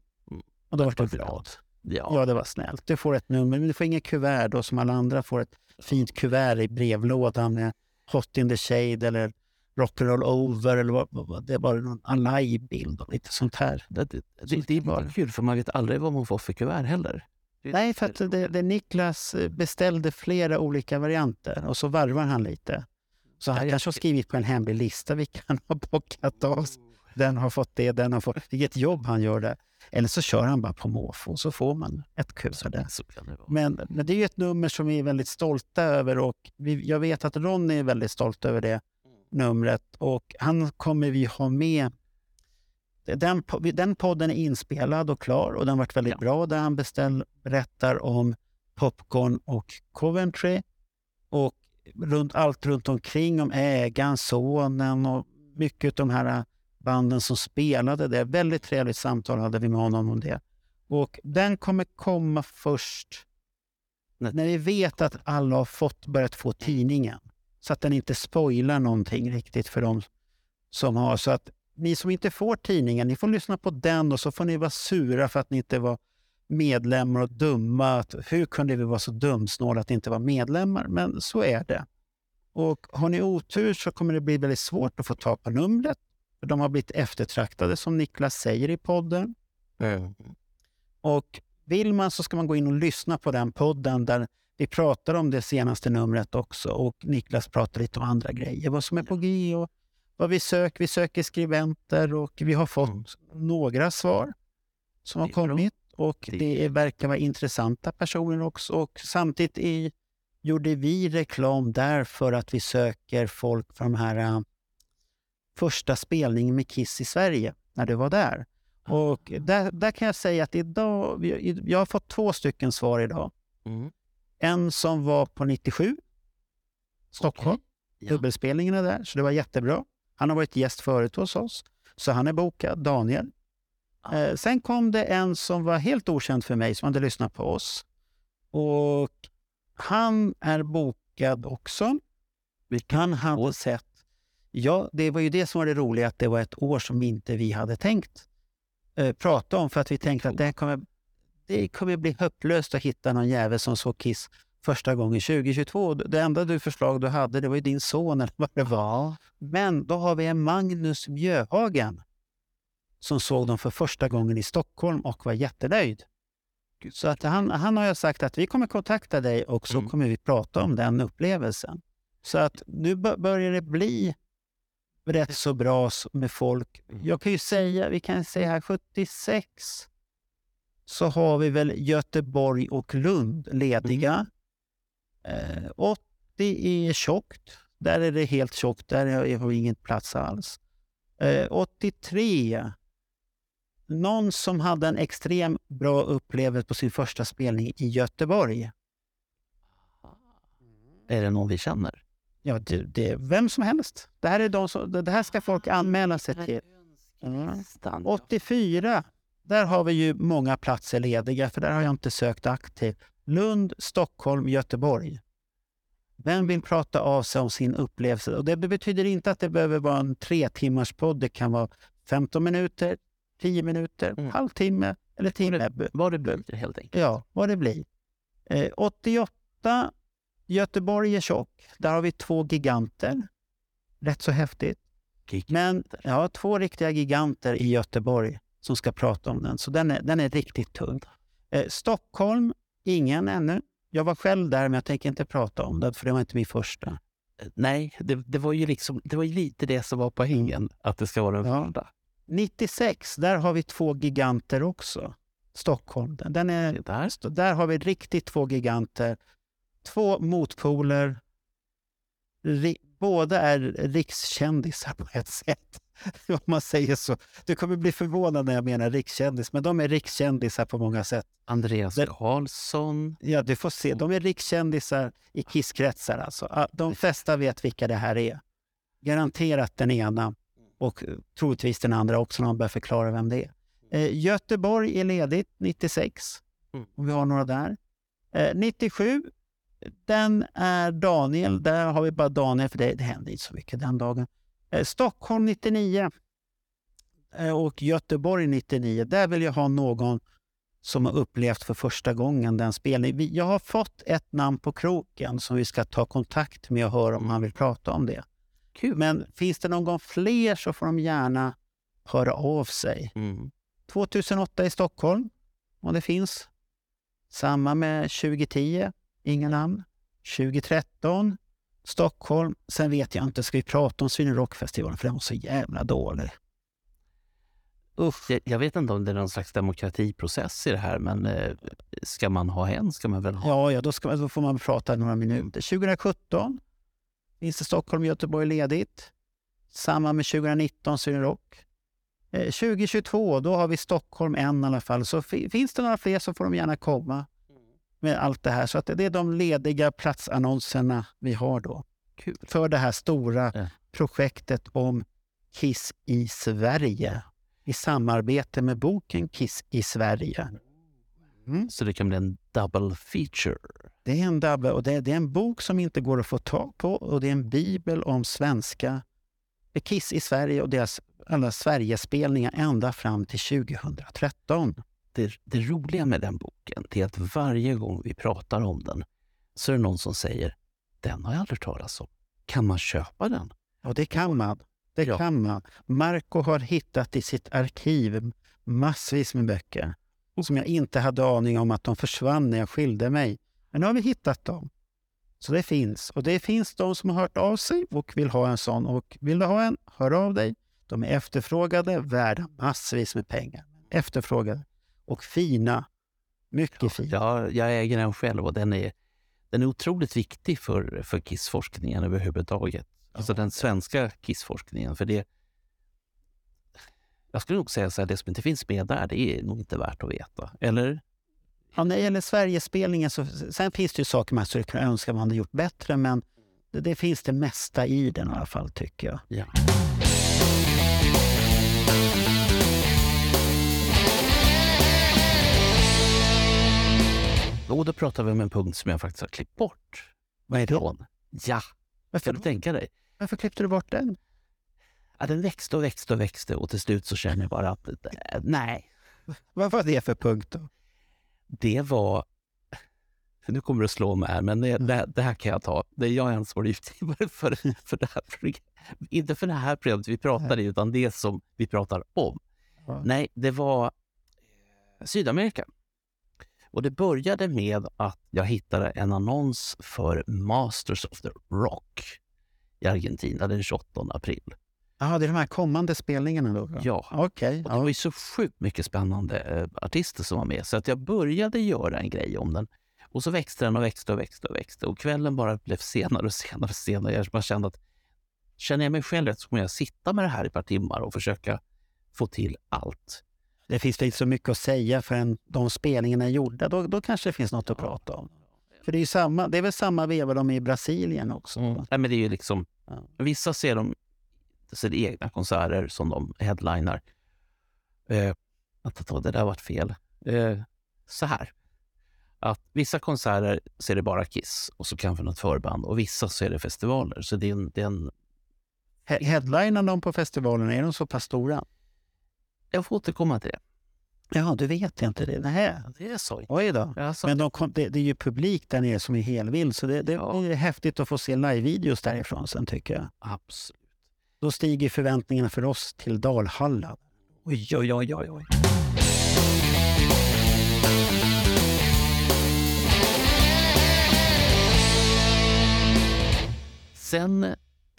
Och då var jag glad. Ja. Ja, det var snällt. Du får ett nummer, men du får inget kuvert då som alla andra får ett fint kuvert i brevlådan med Hot in the shade eller Rock'n'roll over eller vad, vad, det var någon Alive-bild och lite sånt här. Det, det, det, det är bara kul, för man vet aldrig vad man får för kuvert heller. Det- Nej, för att det, det Niklas eh, beställde flera olika varianter och så varvar han lite. Så han kanske har skrivit på en hemlig lista vilka han har bockat av. Den har fått det, den har fått... Vilket jobb han gör där. Eller så kör han bara på måfå så får man ett. Så kan det. Men, men det är ju ett nummer som vi är väldigt stolta över och vi, jag vet att Ronny är väldigt stolt över det numret och han kommer vi ha med. Den, den podden är inspelad och klar och den varit väldigt Ja. bra där han beställ, berättar om Popcorn och Coventry och runt, allt runt omkring om ägaren, sonen och mycket av de här banden som spelade det. Väldigt trevligt samtal hade vi med honom om det. Och den kommer komma först när vi vet att alla har fått börjat få tidningen. Så att den inte spoilar någonting riktigt för dem som har. Så att ni som inte får tidningen, ni får lyssna på den och så får ni vara sura för att ni inte var medlemmar och dumma. Att, hur kunde vi vara så dumsnåla att inte vara medlemmar? Men så är det. Och har ni otur så kommer det bli väldigt svårt att få tag på numret. För de har blivit eftertraktade som Niklas säger i podden. Mm. Och vill man så ska man gå in och lyssna på den podden där vi pratar om det senaste numret också och Niklas pratar lite om andra grejer, vad som är på G och vad vi söker. Vi söker skribenter och vi har fått Mm. några svar som har kommit och Det- verkar vara intressanta personer också. Och samtidigt i, gjorde vi reklam där för att vi söker folk från de här äh, första spelningen med Kiss i Sverige, när du var där. Och där, där kan jag säga att idag, jag har fått två stycken svar idag. Mm. En som var på 97, Stockholm, Okej. Ja. dubbelspelningen är där, så det var jättebra. Han har varit gäst förut hos oss, så han är bokad, Daniel. Eh, sen kom det en som var helt okänd för mig, som hade lyssnat på oss. Och han är bokad också. Vilken Han hade sett... Ja, det var ju det som var det roliga, att det var ett år som inte vi hade tänkt eh, prata om, för att vi tänkte att det här kommer, det kommer bli hopplöst att hitta någon jävel som såg Kiss första gången 2022. Det enda du förslag du hade, det var ju din son eller vad det var. Men då har vi en Magnus Mjöhagen som såg dem för första gången i Stockholm och var jättenöjd. Så att han, han har jag sagt att vi kommer kontakta dig och så Mm. kommer vi prata om den upplevelsen. Så att nu bör- börjar det bli rätt så bra med folk. Jag kan ju säga, vi kan säga här 76 så har vi väl Göteborg och Lund lediga. Eh, 80 är tjockt. Där är det helt tjockt. Där har vi ingen plats alls. Eh, 83. Någon som hade en extrem bra upplevelse på sin första spelning i Göteborg. Är det någon vi känner? Ja, det, det är vem som helst. Det här, är de som, det det här ska folk anmäla sig till. Mm. 84, där har vi ju många platser lediga, för där har jag inte sökt aktivt. Lund, Stockholm, Göteborg. Vem vill prata av sig om sin upplevelse? Och det betyder inte att det behöver vara en tre timmars podd. Det kan vara 15 minuter, 10 minuter, Mm. halvtimme eller timme. Vad det blir helt enkelt. Ja, vad det blir. Eh, 88, Göteborg är tjock. Där har vi två giganter. Rätt så häftigt. Gick. Men ja, två riktiga giganter i Göteborg som ska prata om den. Så den är, den är riktigt tung. Eh, Stockholm, ingen ännu. Jag var själv där, men jag tänker inte prata om det, för det var inte min första. Nej, det, det, var ju liksom, det var ju lite det som var poängen, att det ska vara den Ja. första. 96, där har vi två giganter också. Stockholm. Den- är, Det där. Där har vi riktigt två giganter. Två motpoler. Ri- båda är rikskändisar på ett sätt. Om man säger så. Du kommer bli förvånad när jag menar rikskändis, men de är rikskändisar på många sätt. Andreas Det- Karlsson. Ja, du får se. De är rikskändisar i kisskretsar. Alltså. De flesta vet vilka det här är. Garanterat den ena och troligtvis den andra också när man börjar förklara vem det är. Eh, Göteborg är ledigt 96, Mm. om vi har några där. Eh, 97, den är Daniel. Där har vi bara Daniel, för det, det händer inte så mycket den dagen. Eh, Stockholm 99 eh, och Göteborg 99. Där vill jag ha någon som har upplevt för första gången den spelningen. Jag har fått ett namn på kroken som vi ska ta kontakt med och höra om han vill prata om det. Kul. Men finns det någon fler så får de gärna höra av sig. Mm. 2008 i Stockholm, om det finns. Samma med 2010, inga namn. 2013, Stockholm. Sen vet jag inte, ska vi prata om Sweden Rock-festivalen för den var så jävla dålig. Usch, jag, jag vet inte om det är någon slags demokratiprocess i det här, men eh, ska man ha en ska man väl ha. Ja, ja då, ska, då får man prata några minuter. 2017 finns det Stockholm och Göteborg ledigt. Samma med 2019, Sweden Rock. Eh, 2022, då har vi Stockholm en i alla fall. Så fi- finns det några fler så får de gärna komma med allt det här. Så att det är de lediga platsannonserna vi har då. Kul. För det här stora Ja. projektet om Kiss i Sverige. I samarbete med boken Kiss i Sverige. Så det kan bli en double feature. Det är en dabbe och det, det är en bok som inte går att få tag på och det är en bibel om svenska Kiss i Sverige och deras alla Sverigespelningar ända fram till 2013. Det, det roliga med den boken är att varje gång vi pratar om den så är det någon som säger den har jag aldrig talas om. Kan man köpa den? Och det kan man. Det Ja. kan man. Marco har hittat i sitt arkiv massvis med böcker som jag inte hade aning om att de försvann när jag skilde mig. Men nu har vi hittat dem. Så det finns. Och det finns de som har hört av sig och vill ha en sån. Och vill du ha en, hör av dig. De är efterfrågade, värda massvis med pengar. Efterfrågade och fina. Mycket fina. Jag, jag äger den själv och den är, den är otroligt viktig för, för kissforskningen överhuvudtaget. Alltså den svenska kissforskningen. För det, jag skulle nog säga så här, det som inte finns med där, det är nog inte värt att veta. Eller? Ja, när det gäller Sverigespelningen så sen finns det ju saker man skulle kunna önska man hade gjort bättre, men det, det finns det mesta i den i alla fall tycker jag. Ja. Och då pratar vi om en punkt som jag faktiskt har klippt bort. Vad är det? Från. Ja, Varför, kan du tänka dig? varför klippte du bort den? Ja, den växte och växte och växte och till slut så känner jag bara att eh, nej, Vad var det för punkt då? det var... Nu kommer att slå mig här, men det, det, det här kan jag ta. Det är jag ansvarig utgivare för, för det här programmet. Inte för det här programmet vi pratar i, utan det som vi pratar om. Ja. Nej, det var eh, Sydamerika. Och det började med att jag hittade en annons för Masters of the Rock i Argentina den 28 april. Ja, det är de här kommande spelningarna då? Ja. Okej. Och det var ju så sjukt mycket spännande eh, artister som var med så att jag började göra en grej om den. Och så växte den och växte och växte och växte och kvällen bara blev senare och senare och senare. Jag bara kände att känner jag mig själv rätt så kommer jag sitta med det här i ett par timmar och försöka få till allt. Det finns inte så mycket att säga förrän de spelningarna är gjorda. Då, då kanske det finns något att prata om. För det är, ju samma, det är väl samma veva de är i Brasilien också? Nej, men det är ju liksom, vissa ser de sina egna konserter som de headlinar. Eh, det där var fel. Eh, så här. Att vissa konserter så är det bara Kiss och så kanske något förband och vissa så är det festivaler. Så det är en, det är en He- Headlinar de på festivalen, är de så pass stora? Jag får återkomma till det. Ja, du vet inte det. Nej. Det är så. Oj då. Alltså, Men de kom, det, det är ju publik där nere som är helvild, så det, det Ja. är häftigt att få se live-videos därifrån sen tycker jag. absolut. Då stiger förväntningarna för oss till Dalhalla. Oj, oj, oj, oj. oj. Sen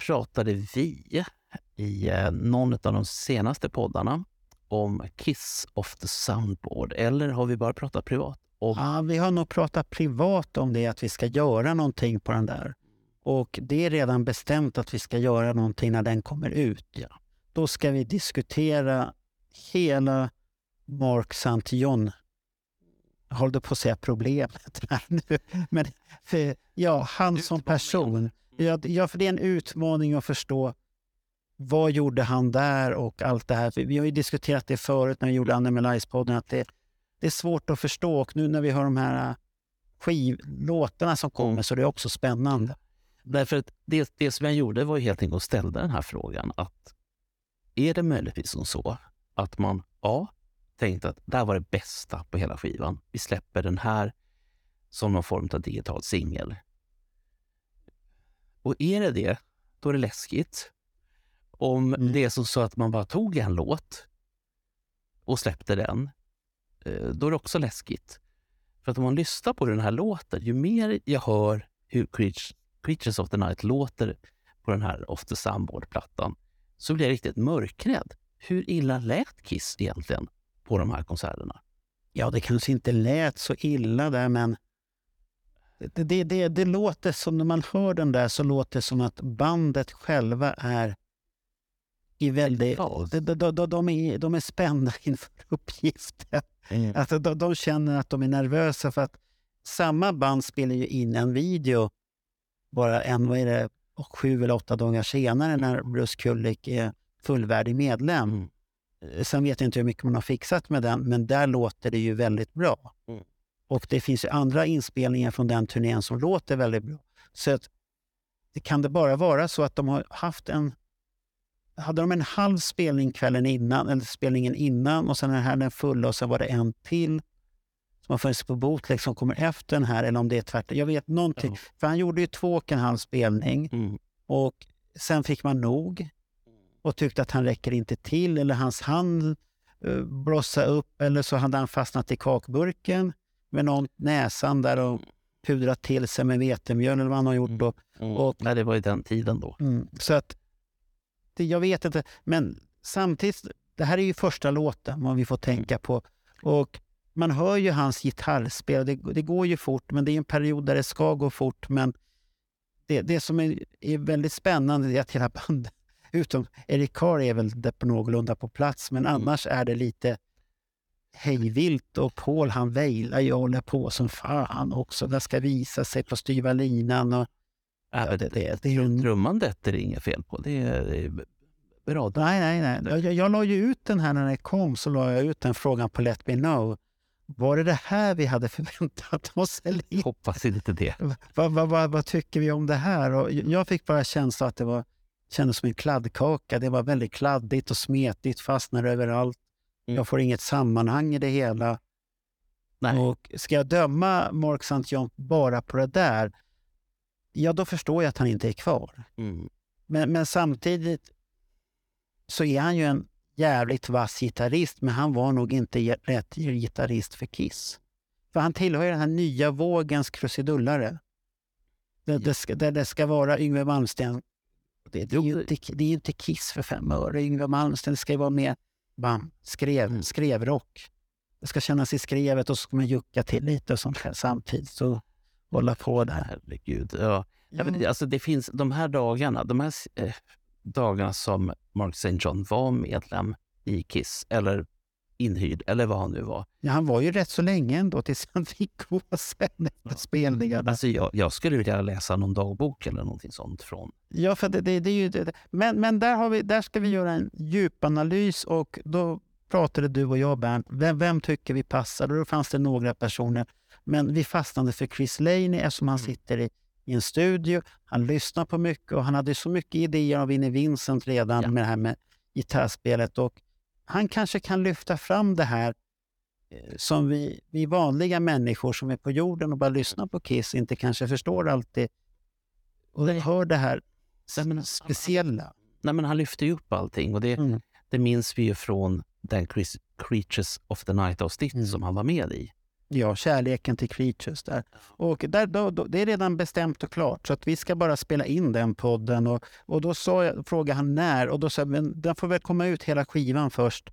pratade vi i eh, någon av de senaste poddarna om Kiss of the Soundboard. Eller har vi bara pratat privat? Om, Ja, vi har nog pratat privat om det, att vi ska göra någonting på den där. Och det är redan bestämt att vi ska göra någonting när den kommer ut. Ja. Då ska vi diskutera hela Mark St. John jag håller på att säga problemet här nu. Men för, ja, han som person. D- ja, för det är en utmaning att förstå vad gjorde han där och allt det här. Vi har ju diskuterat det förut när vi gjorde Animalize-podden, att det, det är svårt att förstå. Och nu när vi hör de här äh, skivlåtarna som kommer Mm. så det är också spännande. Därför att det, det som jag gjorde var ju helt enkelt att ställa den här frågan. att Är det möjligtvis som så att man A. tänkte att det här var det bästa på hela skivan. Vi släpper den här som någon form av digital singel. Och är det det, då är det läskigt. Om Mm. det är som så att man bara tog en låt och släppte den, eh, då är det också läskigt. För att om man lyssnar på den här låten, ju mer jag hör hur Creatures of the Night låter på den här Off the Soundboard-plattan, så blir jag riktigt mörkrädd. Hur illa lät Kiss egentligen på de här konserterna? Ja, det kanske inte lät så illa där, men det, det, det, det låter som, när man hör den där, så låter det som att bandet själva är i väldigt... De, de, de, de, är, de är spända inför uppgiften. Alltså, de, de känner att de är nervösa för att samma band spelar ju in en video bara en, vad är det, sju eller åtta dagar senare när Bruce Kulick är fullvärdig medlem. Mm. Sen vet jag inte hur mycket man har fixat med den, men där låter det ju väldigt bra. Mm. Och det finns ju andra inspelningar från den turnén som låter väldigt bra. Så att, det kan det bara vara så att de har haft en... Hade de en halv spelning kvällen innan, eller spelningen innan och sen den här den fulla och sen var det en till som har funnits på bootleg som kommer efter den här, eller om det är tvärtom. Jag vet någonting. Ja. För han gjorde ju två och en halv spelning Mm. och sen fick man nog och tyckte att han räcker inte till eller hans hand uh, blossade upp eller så hade han fastnat i kakburken med någon näsan där och pudrat till sig med vetemjöl eller vad han har gjort. Då. Mm. Och- Nej, det var ju den tiden då. Mm. Så att, det, jag vet inte, men samtidigt, det här är ju första låten vad vi får tänka på. Och man hör ju hans gitarrspel, det, det går ju fort, men det är en period där det ska gå fort. Men det, det som är, är väldigt spännande är att hela bandet, utom Eric Carr är väl där på någorlunda på plats, men Mm. annars är det lite hejvilt och Paul han vejlar ju och håller på som fan också. Det ska visa sig på styva linan. Och, ja, det, det, det är ju Trummandet är det inget fel på. Det är, det är bra. Nej, nej, nej. Jag, jag la ju ut den här när den kom, så la jag ut den frågan på Let Me Know. Var det det här vi hade förväntat oss? Eller inte? Hoppas inte det. vad, vad, vad, vad tycker vi om det här? Och jag fick bara känslan att det var, kändes som en kladdkaka. Det var väldigt kladdigt och smetigt, fastnar överallt. Mm. Jag får inget sammanhang i det hela. Nej. Och ska jag döma Mark St. John bara på det där, ja då förstår jag att han inte är kvar. Mm. Men, men samtidigt så är han ju en jävligt vass gitarrist, men han var nog inte rätt gitarrist för Kiss. För han tillhör ju den här nya vågens krusidullare. Där det ska, där det ska vara Yngwie Malmsteen Det, det, är ju inte, det är ju inte Kiss för fem öre. Yngwie Malmsteen ska ju vara mer bam, skrev, Mm. skrevrock. Det ska kännas i skrevet och så ska man jucka till lite och sånt här samtidigt. Så hålla på där. Herregud. Ja. Ja. men, alltså, det finns de här dagarna, de här eh, dagarna som Mark St. John var medlem i Kiss, eller inhyrd, eller vad han nu var. Ja, han var ju rätt så länge ändå tills han fick gå sen efter spelningarna. Alltså, jag, jag skulle vilja läsa någon dagbok eller någonting sånt från... Ja, för det, det, det är ju det. Men, men där, har vi, där ska vi göra en djupanalys och då pratade du och jag, Bernt. Vem, vem tycker vi passar? Och då fanns det några personer. Men vi fastnade för Chris Laney eftersom han sitter i, i en studio. Han lyssnar på mycket och han hade så mycket idéer av Vinnie Vincent redan Ja. med det här med gitarrspelet. Och han kanske kan lyfta fram det här eh, som vi, vi vanliga människor som är på jorden och bara lyssnar på Kiss inte kanske förstår alltid. Och hör det här Nej, men- speciella. Nej, men han lyfte ju upp allting och det, Mm. det minns vi ju från den Chris, Creatures of the Night-avsnitt Mm. som han var med i. Ja, kärleken till Creatures där. Och där, då, då, det är redan bestämt och klart, så att vi ska bara spela in den podden. Och, och då sa jag, frågade han när och då sa jag, men den får väl komma ut hela skivan först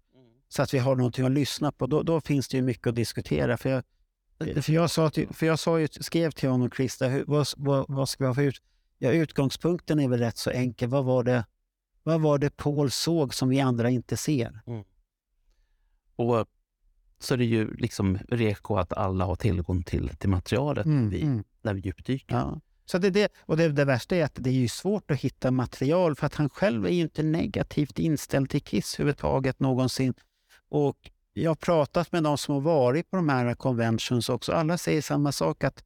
så att vi har någonting att lyssna på. Då, då finns det ju mycket att diskutera. För jag, för jag, sa till, för jag sa ju, skrev till honom, Krista, hur, vad, vad, vad ska vi ha för ut... Ja, utgångspunkten är väl rätt så enkel. Vad var det, vad var det Paul såg som vi andra inte ser? Mm. Och så är det ju liksom reko att alla har tillgång till, till materialet vi, mm. när vi djupdyker. Ja. Så det, det, och det, det värsta är att det är svårt att hitta material för att han själv är ju inte negativt inställd till Kiss överhuvudtaget någonsin. Och jag har pratat med de som har varit på de här conventions också. Alla säger samma sak, att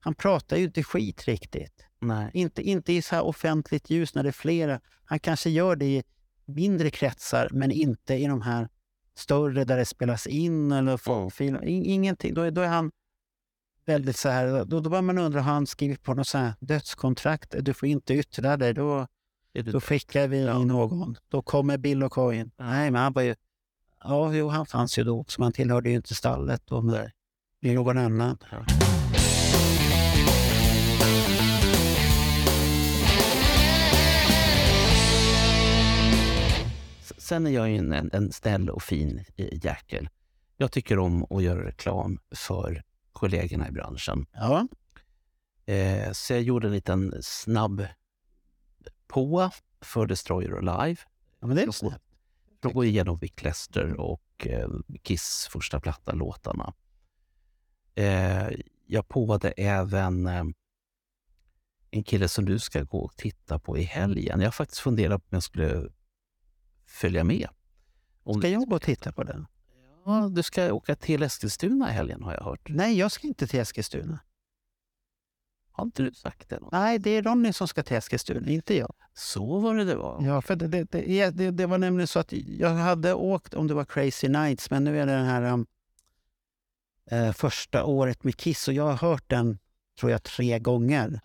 han pratar ju inte skit riktigt. Nej. Inte, inte i så här offentligt ljus när det är flera. Han kanske gör det i mindre kretsar, men inte i de här större där det spelas in eller folkfilmer. In, ingenting. Då är, då är han väldigt så här... Då, då börjar man undra, har han skrivit på något så här dödskontrakt? Du får inte yttra dig. Då, då skickar vi Ja. någon. Då kommer Bill och Coin. Nej, men han var ju... Ja, jo, han fanns ju då också, men han tillhörde ju inte stallet. Då, men det är någon annan. Ja. Sen är jag ju en, en, snäll och fin eh, jäkel. Jag tycker om att göra reklam för kollegorna i branschen. Ja, Eh, så jag gjorde en liten snabb på för Destroyer Alive. ja men det är Då- snällt. För att gå igenom Vic Lester och eh, Kiss första platta, låtarna. Eh, jag påade även en kille som du ska gå och titta på i helgen. Jag har faktiskt funderat på om jag skulle följa med. Om Ska jag gå och titta på den? Ja, du ska åka till Eskilstuna i helgen har jag hört. Nej, jag ska inte till Eskilstuna. Har inte du sagt det? Någon? Nej, det är Ronny som ska till Eskilstuna, inte jag. Så var det det var. Ja, för det, det, det, det, var nämligen så att jag hade åkt om det var Crazy Nights, men nu är det den här eh, första året med Kiss och jag har hört den, tror jag, tre gånger.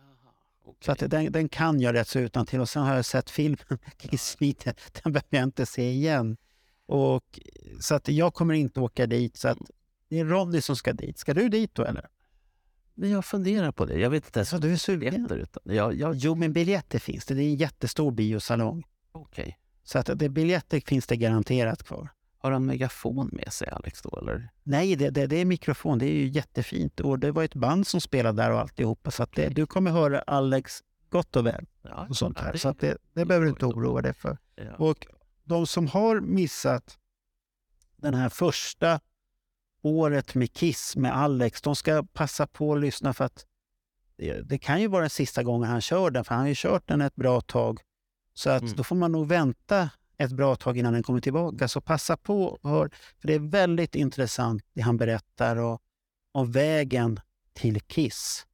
Så att den, den kan jag rätt så utan till och sen har jag sett filmen Kiss Meet, den behöver jag inte se igen. Och, så att jag kommer inte åka dit, så att det är Ronny som ska dit. Ska du dit då eller? Men jag funderar på det. Jag vet inte ens Så du är sugen? biljetter. Utan, ja, ja, Jo, men biljetter finns det. Det är en jättestor biosalong. okej. Så att det, biljetter finns det garanterat kvar. Har han megafon med sig, Alex? Då, eller? Nej, det, det, det är mikrofon. Det är ju jättefint. Och det var ett band som spelade där och alltihopa. Så att det, du kommer höra Alex gott och väl. Ja, Och sånt här. Så att det, det behöver du inte oroa dig för. Ja. Och de som har missat den här första året med Kiss med Alex, de ska passa på att lyssna för att det, det kan ju vara den sista gången han kör den, för han har ju kört den ett bra tag. Så att Mm. då får man nog vänta ett bra tag innan den kommer tillbaka. Så passa på och hör, för det är väldigt intressant det han berättar och, om vägen till Kiss.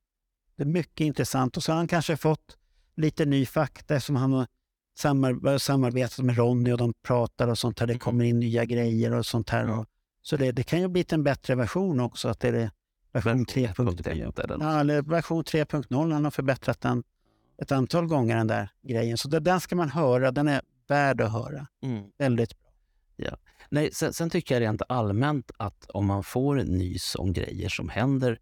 Det är mycket intressant och så har han kanske fått lite ny fakta som han har samar, samarbetat med Ronny och de pratar och sånt här. Det Mm. kommer in nya grejer och sånt här. Ja. Så det, det kan ju bli en bättre version också, att det är version 3.0. 3.1 eller något. Ja, eller version 3.0. Han har förbättrat den ett antal gånger, den där grejen. Så det, den ska man höra. Den är värd att höra. Mm. Väldigt bra. Nej, sen, sen tycker jag rent allmänt att om man får nys om grejer som händer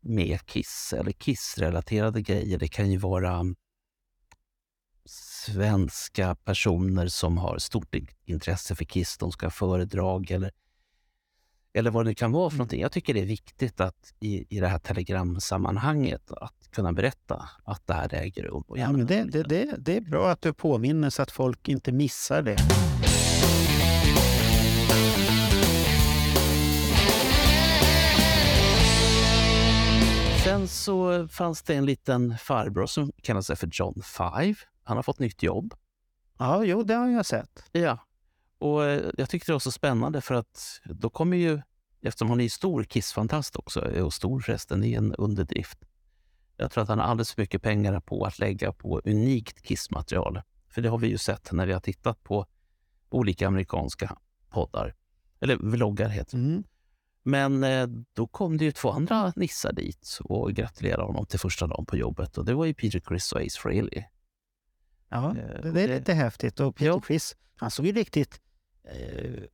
med Kiss eller Kiss-relaterade grejer, det kan ju vara svenska personer som har stort in- intresse för Kiss, de ska ha föredrag eller, eller vad det kan vara för någonting. Jag tycker det är viktigt att i, i det här telegramsammanhanget att kunna berätta att det här äger rum. Ja, men det, det, det, det är bra att du påminner så att folk inte missar det. Sen så fanns det en liten farbror som kallar sig för John Five. Han har fått nytt jobb. Ja, jo, det har jag sett. Ja, och eh, jag tyckte det var så spännande för att då kommer ju, eftersom han är stor Kiss-fantast också, och stor förresten, det är en underdrift. Jag tror att han har alldeles för mycket pengar på att lägga på unikt Kiss-material. För det har vi ju sett när vi har tittat på olika amerikanska poddar. Eller vloggar heter det. Mm. Men eh, då kom det ju två andra nissar dit och gratulerade honom till första dagen på jobbet. Och det var ju Peter Criss och Ace Frehley. Ja, Eh, det, är lite häftigt. Och Peter Ja. Criss, han såg ju riktigt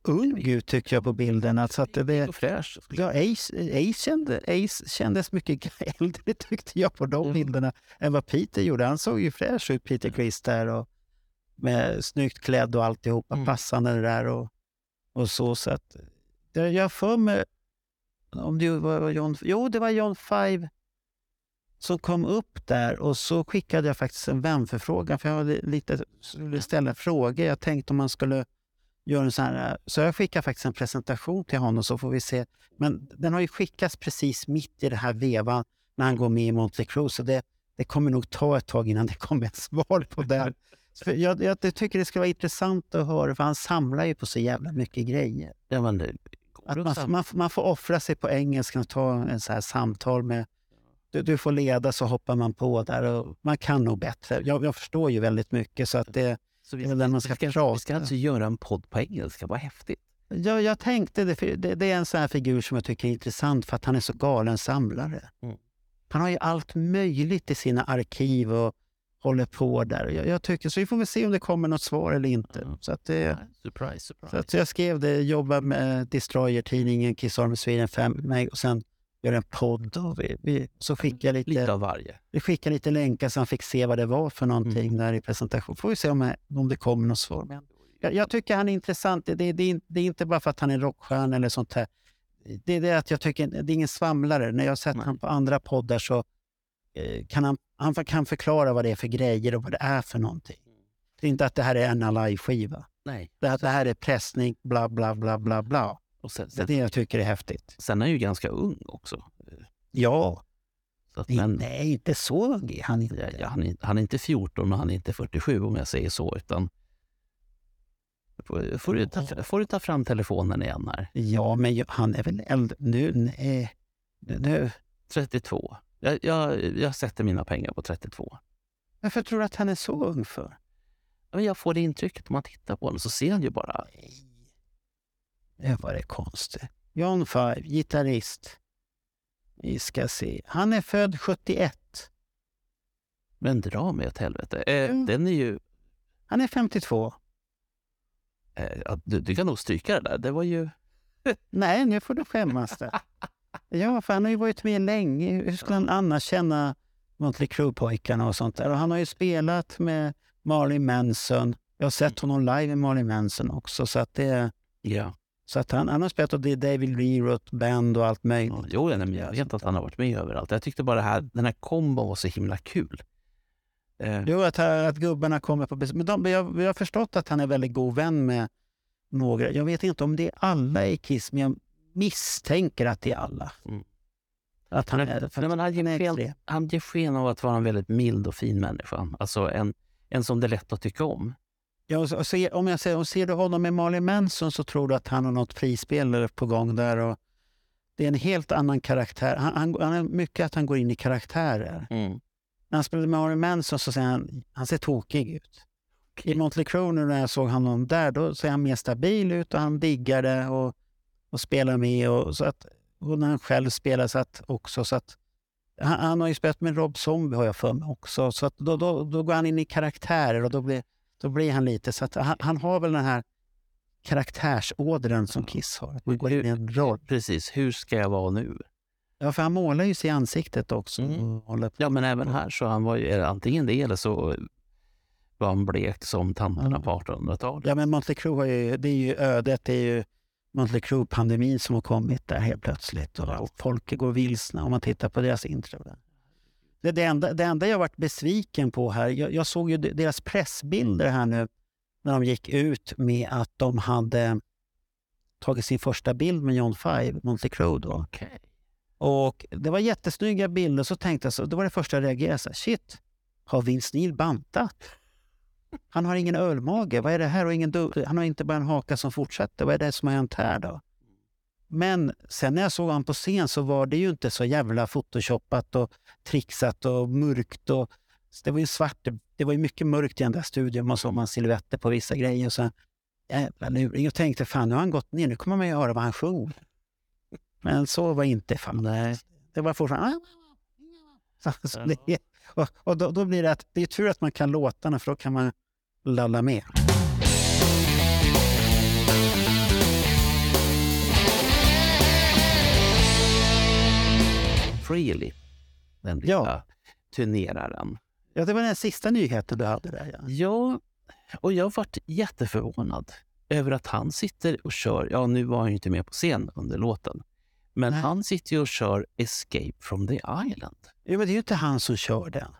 ung ut tycker jag på bilden. Alltså att det, Och fräsch. ja, Ace, Ace, kände, Ace kändes mycket äldre tyckte jag på de Mm. bilderna än vad Peter gjorde. Han såg ju fräsch ut, Peter Criss där. Och med snyggt klädd och alltihopa, Mm. passande där och, och så. så att, det, jag för mig, om det var John, jo det var John Five som kom upp där och så skickade jag faktiskt en vänförfrågan för jag hade lite, skulle ställa frågor. Jag tänkte om man skulle göra en sån här, så jag skickade faktiskt en presentation till honom så får vi se. Men den har ju skickats precis mitt i det här vevan när han går med i Monte Cruz så det, det kommer nog ta ett tag innan det kommer ett svar på det. För jag, jag tycker det skulle vara intressant att höra för han samlar ju på så jävla mycket grejer. Ja, men det Att man, man, man får offra sig på engelska och ta en så här samtal med... Du, du får leda så hoppar man på där och man kan nog bättre. Jag, jag förstår ju väldigt mycket så att det... Så väl den man ska vi, ska, vi ska alltså göra en podd på engelska, vad häftigt. Jag, jag tänkte det, det, det är en sån här figur som jag tycker är intressant för att han är så galen samlare. Mm. Han har ju allt möjligt i sina arkiv och håller på där. Jag, jag tycker, så vi får väl se om det kommer något svar eller inte. Mm. Så att det, Ja, surprise, surprise. Så att jag skrev det, jobbar med Destroyer-tidningen, Kiss Army Sweden 5 mig och sen gör en podd. Och vi, vi, så skickade jag Lite lite, av varje. vi skickade lite länkar så han fick se vad det var för någonting Mm. där i presentation. Får vi se om, om det kommer något svar. Men jag, jag tycker han är intressant. Det, det, det, det är inte bara för att han är rockstjärna eller sånt här. Det är det att jag tycker, det är ingen svamlare. När jag har sett honom på andra poddar så eh, kan han, han kan förklara vad det är för grejer och vad det är för någonting. Det är inte att det här är en live-skiva. Nej. Det, det här är pressning, bla bla bla bla bla. Och sen, Det är sen, det jag tycker är häftigt. sen är han ju ganska ung också. Ja, att, nej, men, nej, inte så ung är han inte. ja, han, är, han är inte 14 och han är inte 47 om jag säger så, utan får, får, du ta, får du ta fram telefonen igen här. Ja, men han är väl äldre nu? Nej. Nu. 32. Jag, jag, jag sätter mina pengar på 32. Varför tror du att han är så ung för? Men Jag får det intrycket om man tittar på honom så ser han ju bara... Det var det konstigt. John Five, gitarrist. Vi ska se. Han är född 71. Men dra mig åt helvete. Eh, Mm. Den är ju... Han är 52. Eh, du, du kan nog stryka det där. Det var ju... Nej, nu får du skämmas där. Ja, för han har ju varit med länge. Hur skulle han annars känna Motley Crue-pojkarna och sånt där? Och han har ju spelat med Marley Manson. Jag har sett honom live med Marley Manson också. Så att, det, Ja. Så att han, han har spelat och det är David Lee Roth Band och allt möjligt. Ja, Jo, men jag vet att han har varit med överallt. Jag tyckte bara här, den här kombon var så himla kul. Eh, Jo, att, att gubbarna kommer på besök. Men de, jag, jag har förstått att han är väldigt god vän med några. Jag vet inte om det är alla i Kiss, men jag misstänker att det är alla. Mm. Att han Nej, är, för nej, men han, ger sken, han ger sken av att vara en väldigt mild och fin människa. Alltså en, en som det är lätt att tycka om. Ja, och så, och se, om jag säger, och ser du honom med Marley Manson så tror du att han har något frispel på gång där. Och det är en helt annan karaktär. Han, han, han är mycket att han går in i karaktärer. Mm. När han spelade med Marley Manson så ser han, han ser tokig ut. I Motley Crue nu när jag såg honom där, då ser han mer stabil ut och han diggar det och, och spelar med. Och, så att, och när han själv spelar så att också. Så att, han, han har ju spelat med Rob Zombie har jag för mig också. Så att då, då, då går han in i karaktärer och då blir, då blir han lite... Så att han, han har väl den här karaktärsådran som Kiss har. Att man går in i en roll. Precis, hur ska jag vara nu? Ja, för han målar ju sig i ansiktet också. Mm. Ja, men även här så han var ju antingen det eller så var han blek som tanterna på 1800-talet. Ja, men Crüe har ju, det är ju ödet. Det är ju Mötley Crüe-pandemin som har kommit där helt plötsligt. Och, och folk går vilsna om man tittar på deras intro. Där. Det, det, enda, det enda jag varit besviken på här, jag, jag såg ju de- deras pressbilder här nu när de gick ut med att de hade tagit sin första bild med John Five, Crüe då. Okej. Och det var jättesnygga bilder. Så tänkte jag, så, det var det första jag reagerade. Så här, Shit, har Vince Neil bantat? Han har ingen ölmage. Vad är det här? Och ingen han har inte bara en haka som fortsätter. Vad är det som har hänt här då? Men sen när jag såg honom på scen så var det ju inte så jävla photoshoppat och trixat och mörkt. Och, det var ju svart. Det var ju mycket mörkt i den där studion. Man såg man silhuetter på vissa grejer. Och så, jävla luring. Jag tänkte, fan nu har han gått ner. Nu kommer man ju höra vad han sjunger. Men så var inte. Nej. Det var fortfarande... Så, så det, och och då, då blir det att det är tur att man kan låtarna för då kan man lalla med. Freely, den Ja. lilla turneraren. Ja, det var den sista nyheten du hade där. Ja. Ja, och jag varit jätteförvånad över att han sitter och kör, ja nu var han ju inte med på scen under låten, men Nej. han sitter ju och kör Escape from the Island. Jo, men det är ju inte han som kör den.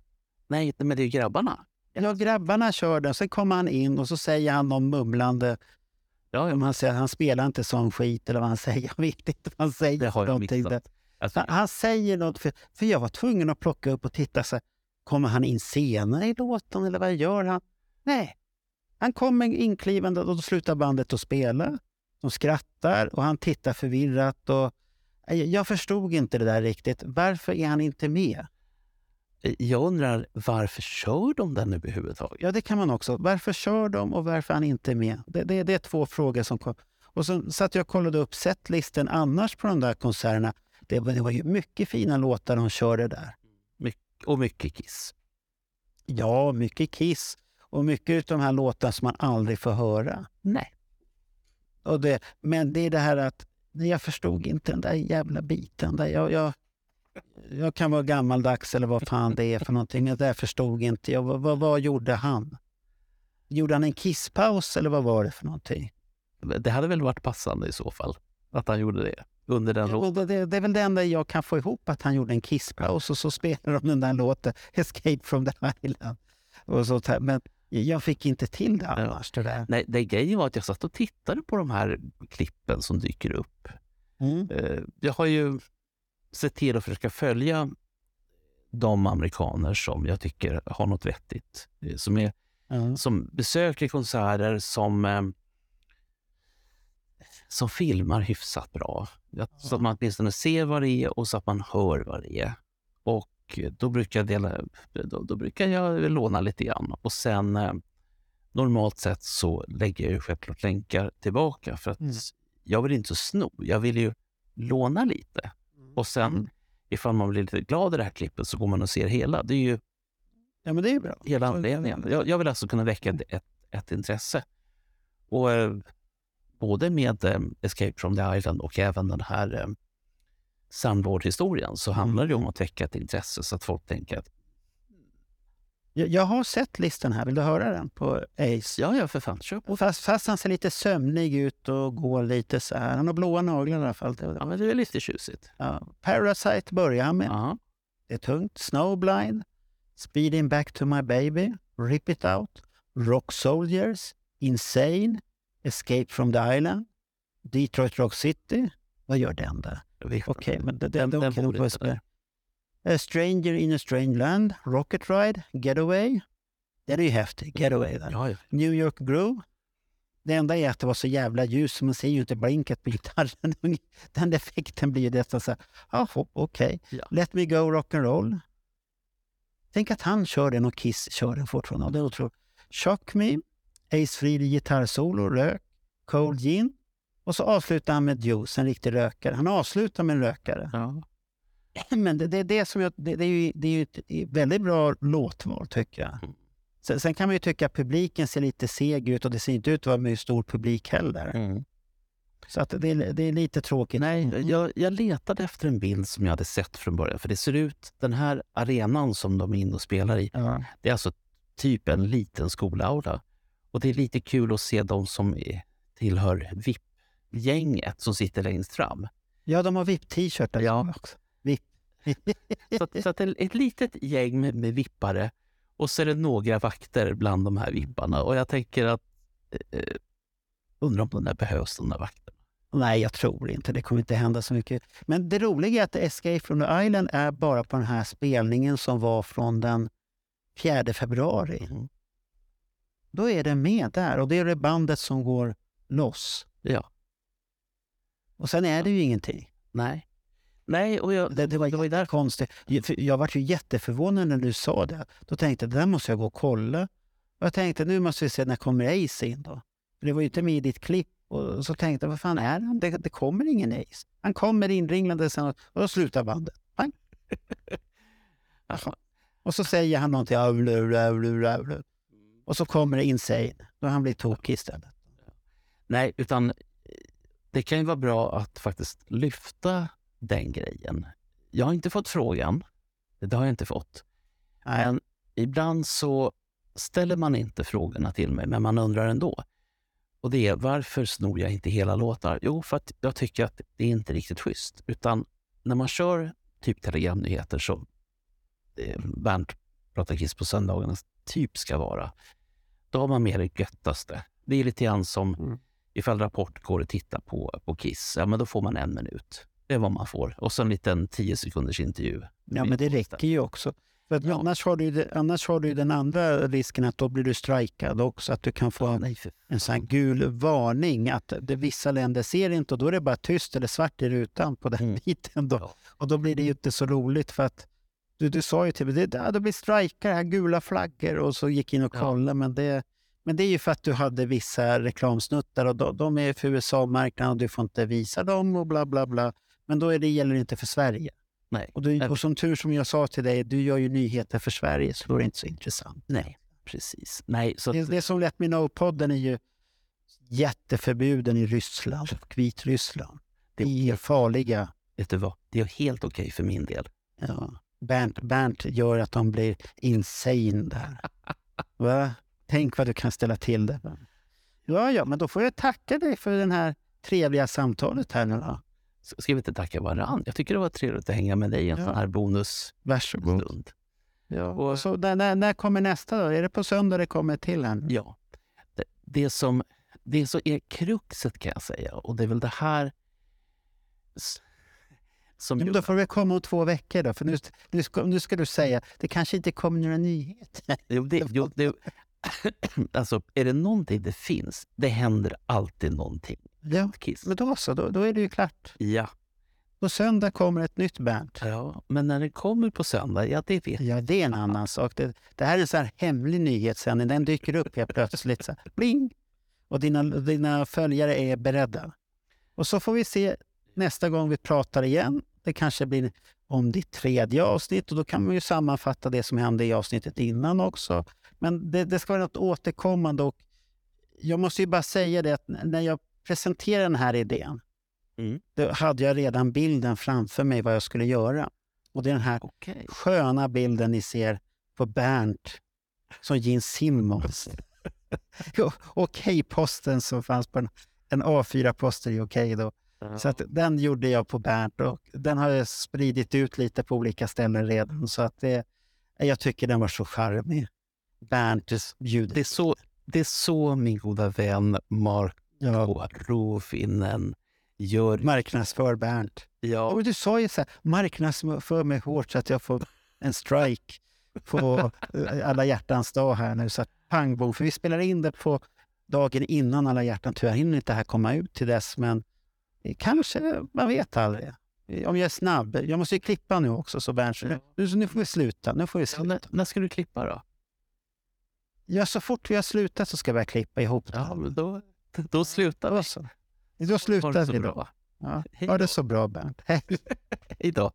Nej, men det är ju grabbarna. Ja, grabbarna kör den, sen kommer han in och så säger han någon mumlande... Ja, ja, han, säger, han spelar inte sån skit eller vad han säger. Jag vet inte vad han säger. det har jag missat. Alltså, Han, säger något, för, för jag var tvungen att plocka upp och titta. Så här, kommer han in senare i låten eller vad gör han? Nej, han kommer inklivande och då slutar bandet att spela. De skrattar och han tittar förvirrat. Och, jag, jag förstod inte det där riktigt. Varför är han inte med? jag undrar varför kör de den överhuvudtaget? Ja, det kan man också. Varför kör de och varför är han inte med? Det, det, det är två frågor som kom. Och så satt jag och kollade upp setlisten annars på de där konserterna. Det var, det var ju mycket fina låtar de körde där. Och mycket Kiss. Ja, mycket Kiss och mycket av de här låtarna som man aldrig får höra. Nej. Och det, men det är det här att jag förstod inte den där jävla biten. Där jag, jag, jag kan vara gammaldags eller vad fan det är för någonting. Det där förstod inte jag. Vad, vad, vad gjorde han? Gjorde han en kisspaus eller vad var det för någonting? Det hade väl varit passande i så fall, att han gjorde det under den låten. Det, det är väl det enda jag kan få ihop, att han gjorde en kisspaus och så spelar de den där låten Escape from the Island. Och så, men jag fick inte till det annars. Det där. Nej, det grejen var att jag satt och tittade på de här klippen som dyker upp. Mm. Eh, Jag har ju sett till att försöka följa de amerikaner som jag tycker har något vettigt. eh, Som, är, Ja. som besöker konserter, som, eh, som filmar hyfsat bra. Så att man åtminstone ser vad det är och så att man hör vad det är. Och eh, då brukar jag, dela, då, då brukar jag låna lite grann. Och sen eh, normalt sett så lägger jag ju självklart länkar tillbaka för att Mm. jag vill inte sno. Jag vill ju låna lite. Och sen Mm. ifall man blir lite glad i det här klippet så går man och ser hela. Det är ju ja, men det är bra. hela anledningen. Jag, jag vill alltså kunna väcka ett, ett, ett intresse. Och eh, både med eh, Escape from the Island och även den här eh, Sandlord-historien så handlar det om att väcka ett intresse så att folk tänker att Jag, jag har sett listan här. Vill du höra den på Ace? ja, ja för fan, kör på. Fast, fast han ser lite sömnig ut och går lite så här. Han har blåa naglar i alla fall. Det- Ja, men det är lite tjusigt. Ja. Parasite börjar han med. Ja. Det är tungt. Snowblind, Speeding Back to My Baby, Rip It Out, Rock Soldiers, Insane, Escape from the Island, Detroit Rock City. Vad gör den där? Okej, inte. men Den- det, den okej, borde inte spela. A Stranger in a Strange Land, Rocket Ride, Getaway. Den är ju häftig, Getaway. Där. Ja, ja. New York Groove. Det enda är att det var så jävla ljus så man ser ju inte blinket på gitarren. Den effekten blir ju nästan så här, jaha, okej. Ja. Let me go rock'n'roll. Tänk att han kör den och Kiss kör den fortfarande. Det är otroligt. Shock Me, Ace Frehley gitarrsolo, rök, Cold Gin. Och så avslutar han med Juice, en riktig rökare. Han avslutar med en rökare. Ja. Men det, är det som jag, det, det är ju, det är ju ett väldigt bra låtval tycker jag. Mm. Sen, sen kan man ju tycka att publiken ser lite seg ut och det ser inte ut att vara mycket stor publik heller. Mm. Så att det, är, det är lite tråkigt. Nej, jag, jag letade efter en bild som jag hade sett från början. För det ser ut, den här arenan som de är inne och spelar i, Ja. det är alltså typ en liten skolaula. Och det är lite kul att se de som tillhör VIP-gänget som sitter längst fram. Ja, de har VIP-t-shirtar Ja. också. VIP. Så, så att ett, ett litet gäng med, med vippare och så är det några vakter bland de här vipparna. Och jag tänker att eh, undrar om de där behövs, de där vakterna. Nej, jag tror inte. Det kommer inte hända så mycket. Men det roliga är att Escape from the Island är bara på den här spelningen som var från den 4 februari. Mm. Då är det med där och det är det bandet som går loss. Ja, Och sen är det ju ingenting. nej. Nej, och jag, Det, det var, det var ju därför. konstigt. Jag, var ju jätteförvånad när du sa det. Då tänkte jag, det där måste jag gå och kolla. Och jag tänkte, nu måste vi se när kommer Ace in då? För det var ju inte med i ditt klipp. Och så tänkte jag, vad fan är han? Det, det kommer ingen Ace. Han kommer inringlande sen och, och då slutar bandet. Pang. Och så säger han någonting. Avlu, avlu, avlu. Och så kommer det Insane. Då har han blivit tokig istället. Nej, utan eh, det kan ju vara bra att faktiskt lyfta den grejen. Jag har inte fått frågan. Det har jag inte fått. Nej. Men ibland så ställer man inte frågorna till mig, men man undrar ändå. Och det är varför snor jag inte hela låtar? Jo, för att jag tycker att det är inte riktigt schysst. Utan när man kör typ telegramnyheter eh, Bernt pratar Kiss på söndagarna typ ska vara, då har man med det göttaste. Det är lite grann som Mm. ifall Rapport går och tittar på, på Kiss, ja men då får man en minut. Det är vad man får. Och så en liten tio sekunders intervju. Ja, men det räcker ju också. För Ja. annars, har du, annars har du den andra risken att då blir du strikad också. Att du kan få Ja, en, nej, en sån gul varning att det, vissa länder ser inte och då är det bara tyst eller svart i rutan på den Mm. biten. Då. Ja. Och då blir det ju inte så roligt för att du, du sa ju till mig, det, ja, det blir strikar, här gula flaggor och så gick in och Ja. kollade. Men, det, men det är ju för att du hade vissa reklamsnuttar och de, de är för USA-marknaden och du får inte visa dem och bla bla bla. Men då är det, gäller det inte för Sverige. Nej. Och, du, och som tur som jag sa till dig, du gör ju nyheter för Sverige så då är det inte så intressant. Nej, precis. Nej, så att, Det, det som Let Me Know-podden är ju jätteförbuden i Ryssland Vitryssland. Det- är farliga. vet du vad? Det är helt okej för min del. Ja. Bernt, Bernt gör att de blir insane där. Va? Tänk vad du kan ställa till det. Ja, ja, men då får jag tacka dig för det här trevliga samtalet här nu då. Ska vi inte tacka varandra? Jag tycker det var trevligt att hänga med dig i en Ja. sån här bonusstund. Varsågod. Ja. Och- så, när, när, när kommer nästa då? Är det på söndag det kommer till här? Ja. Det, det, som, det som är kruxet kan jag säga, och det är väl det här som... Ja, då får det komma om två veckor då, för nu, nu, ska, nu ska du säga det kanske inte kommer några nyheter. Jo, det, jo, det, alltså, är det någonting det finns, det händer alltid någonting. Ja, Kiss. men då så, då, då är det ju klart. Ja, På söndag kommer ett nytt Bernt. ja, men när det kommer på söndag, ja det vet Ja, det är en annan sak. Det, det här är en sån här hemlig nyhetssändning. Den dyker upp helt plötsligt. Så här, bling! Och dina, dina följare är beredda. Och så får vi se nästa gång vi pratar igen. Det kanske blir om ditt tredje avsnitt och då kan man ju sammanfatta det som hände i avsnittet innan också. Men det, det ska vara något återkommande och jag måste ju bara säga det att när jag presenterade den här idén, Mm. då hade jag redan bilden framför mig vad jag skulle göra. Och det är den här Okej. sköna bilden ni ser på Bernt som Gene Simmons. och Okej-posten som fanns på en, en A4-poster i Okej då. Så att den gjorde jag på Bernt och den har jag spridit ut lite på olika ställen redan. Så att det, jag tycker den var så charmig. Bernt bjuder. det, är så, det är så min goda vän Marco Ja, Rovinen gör. marknadsför Bernt. Ja, Och du sa ju så här, marknadsför mig hårt så att jag får en strike på eh, alla hjärtans dag här nu. Så att pang bom, för vi spelar in det på dagen innan alla hjärtan. Tyvärr hinner inte det här komma ut till dess, men kanske, man vet aldrig. Om jag är snabb. Jag måste ju klippa nu också, så Bernt, nu, nu, får vi sluta. Nu får vi ja när, sluta. när ska du klippa då? Ja, så fort vi har slutat så ska vi börja klippa ihop det. Ja, men då, då slutar vi. Då så. Då slutar vi då. Ja. Ha det så bra, Bernt. Hej. Hej då.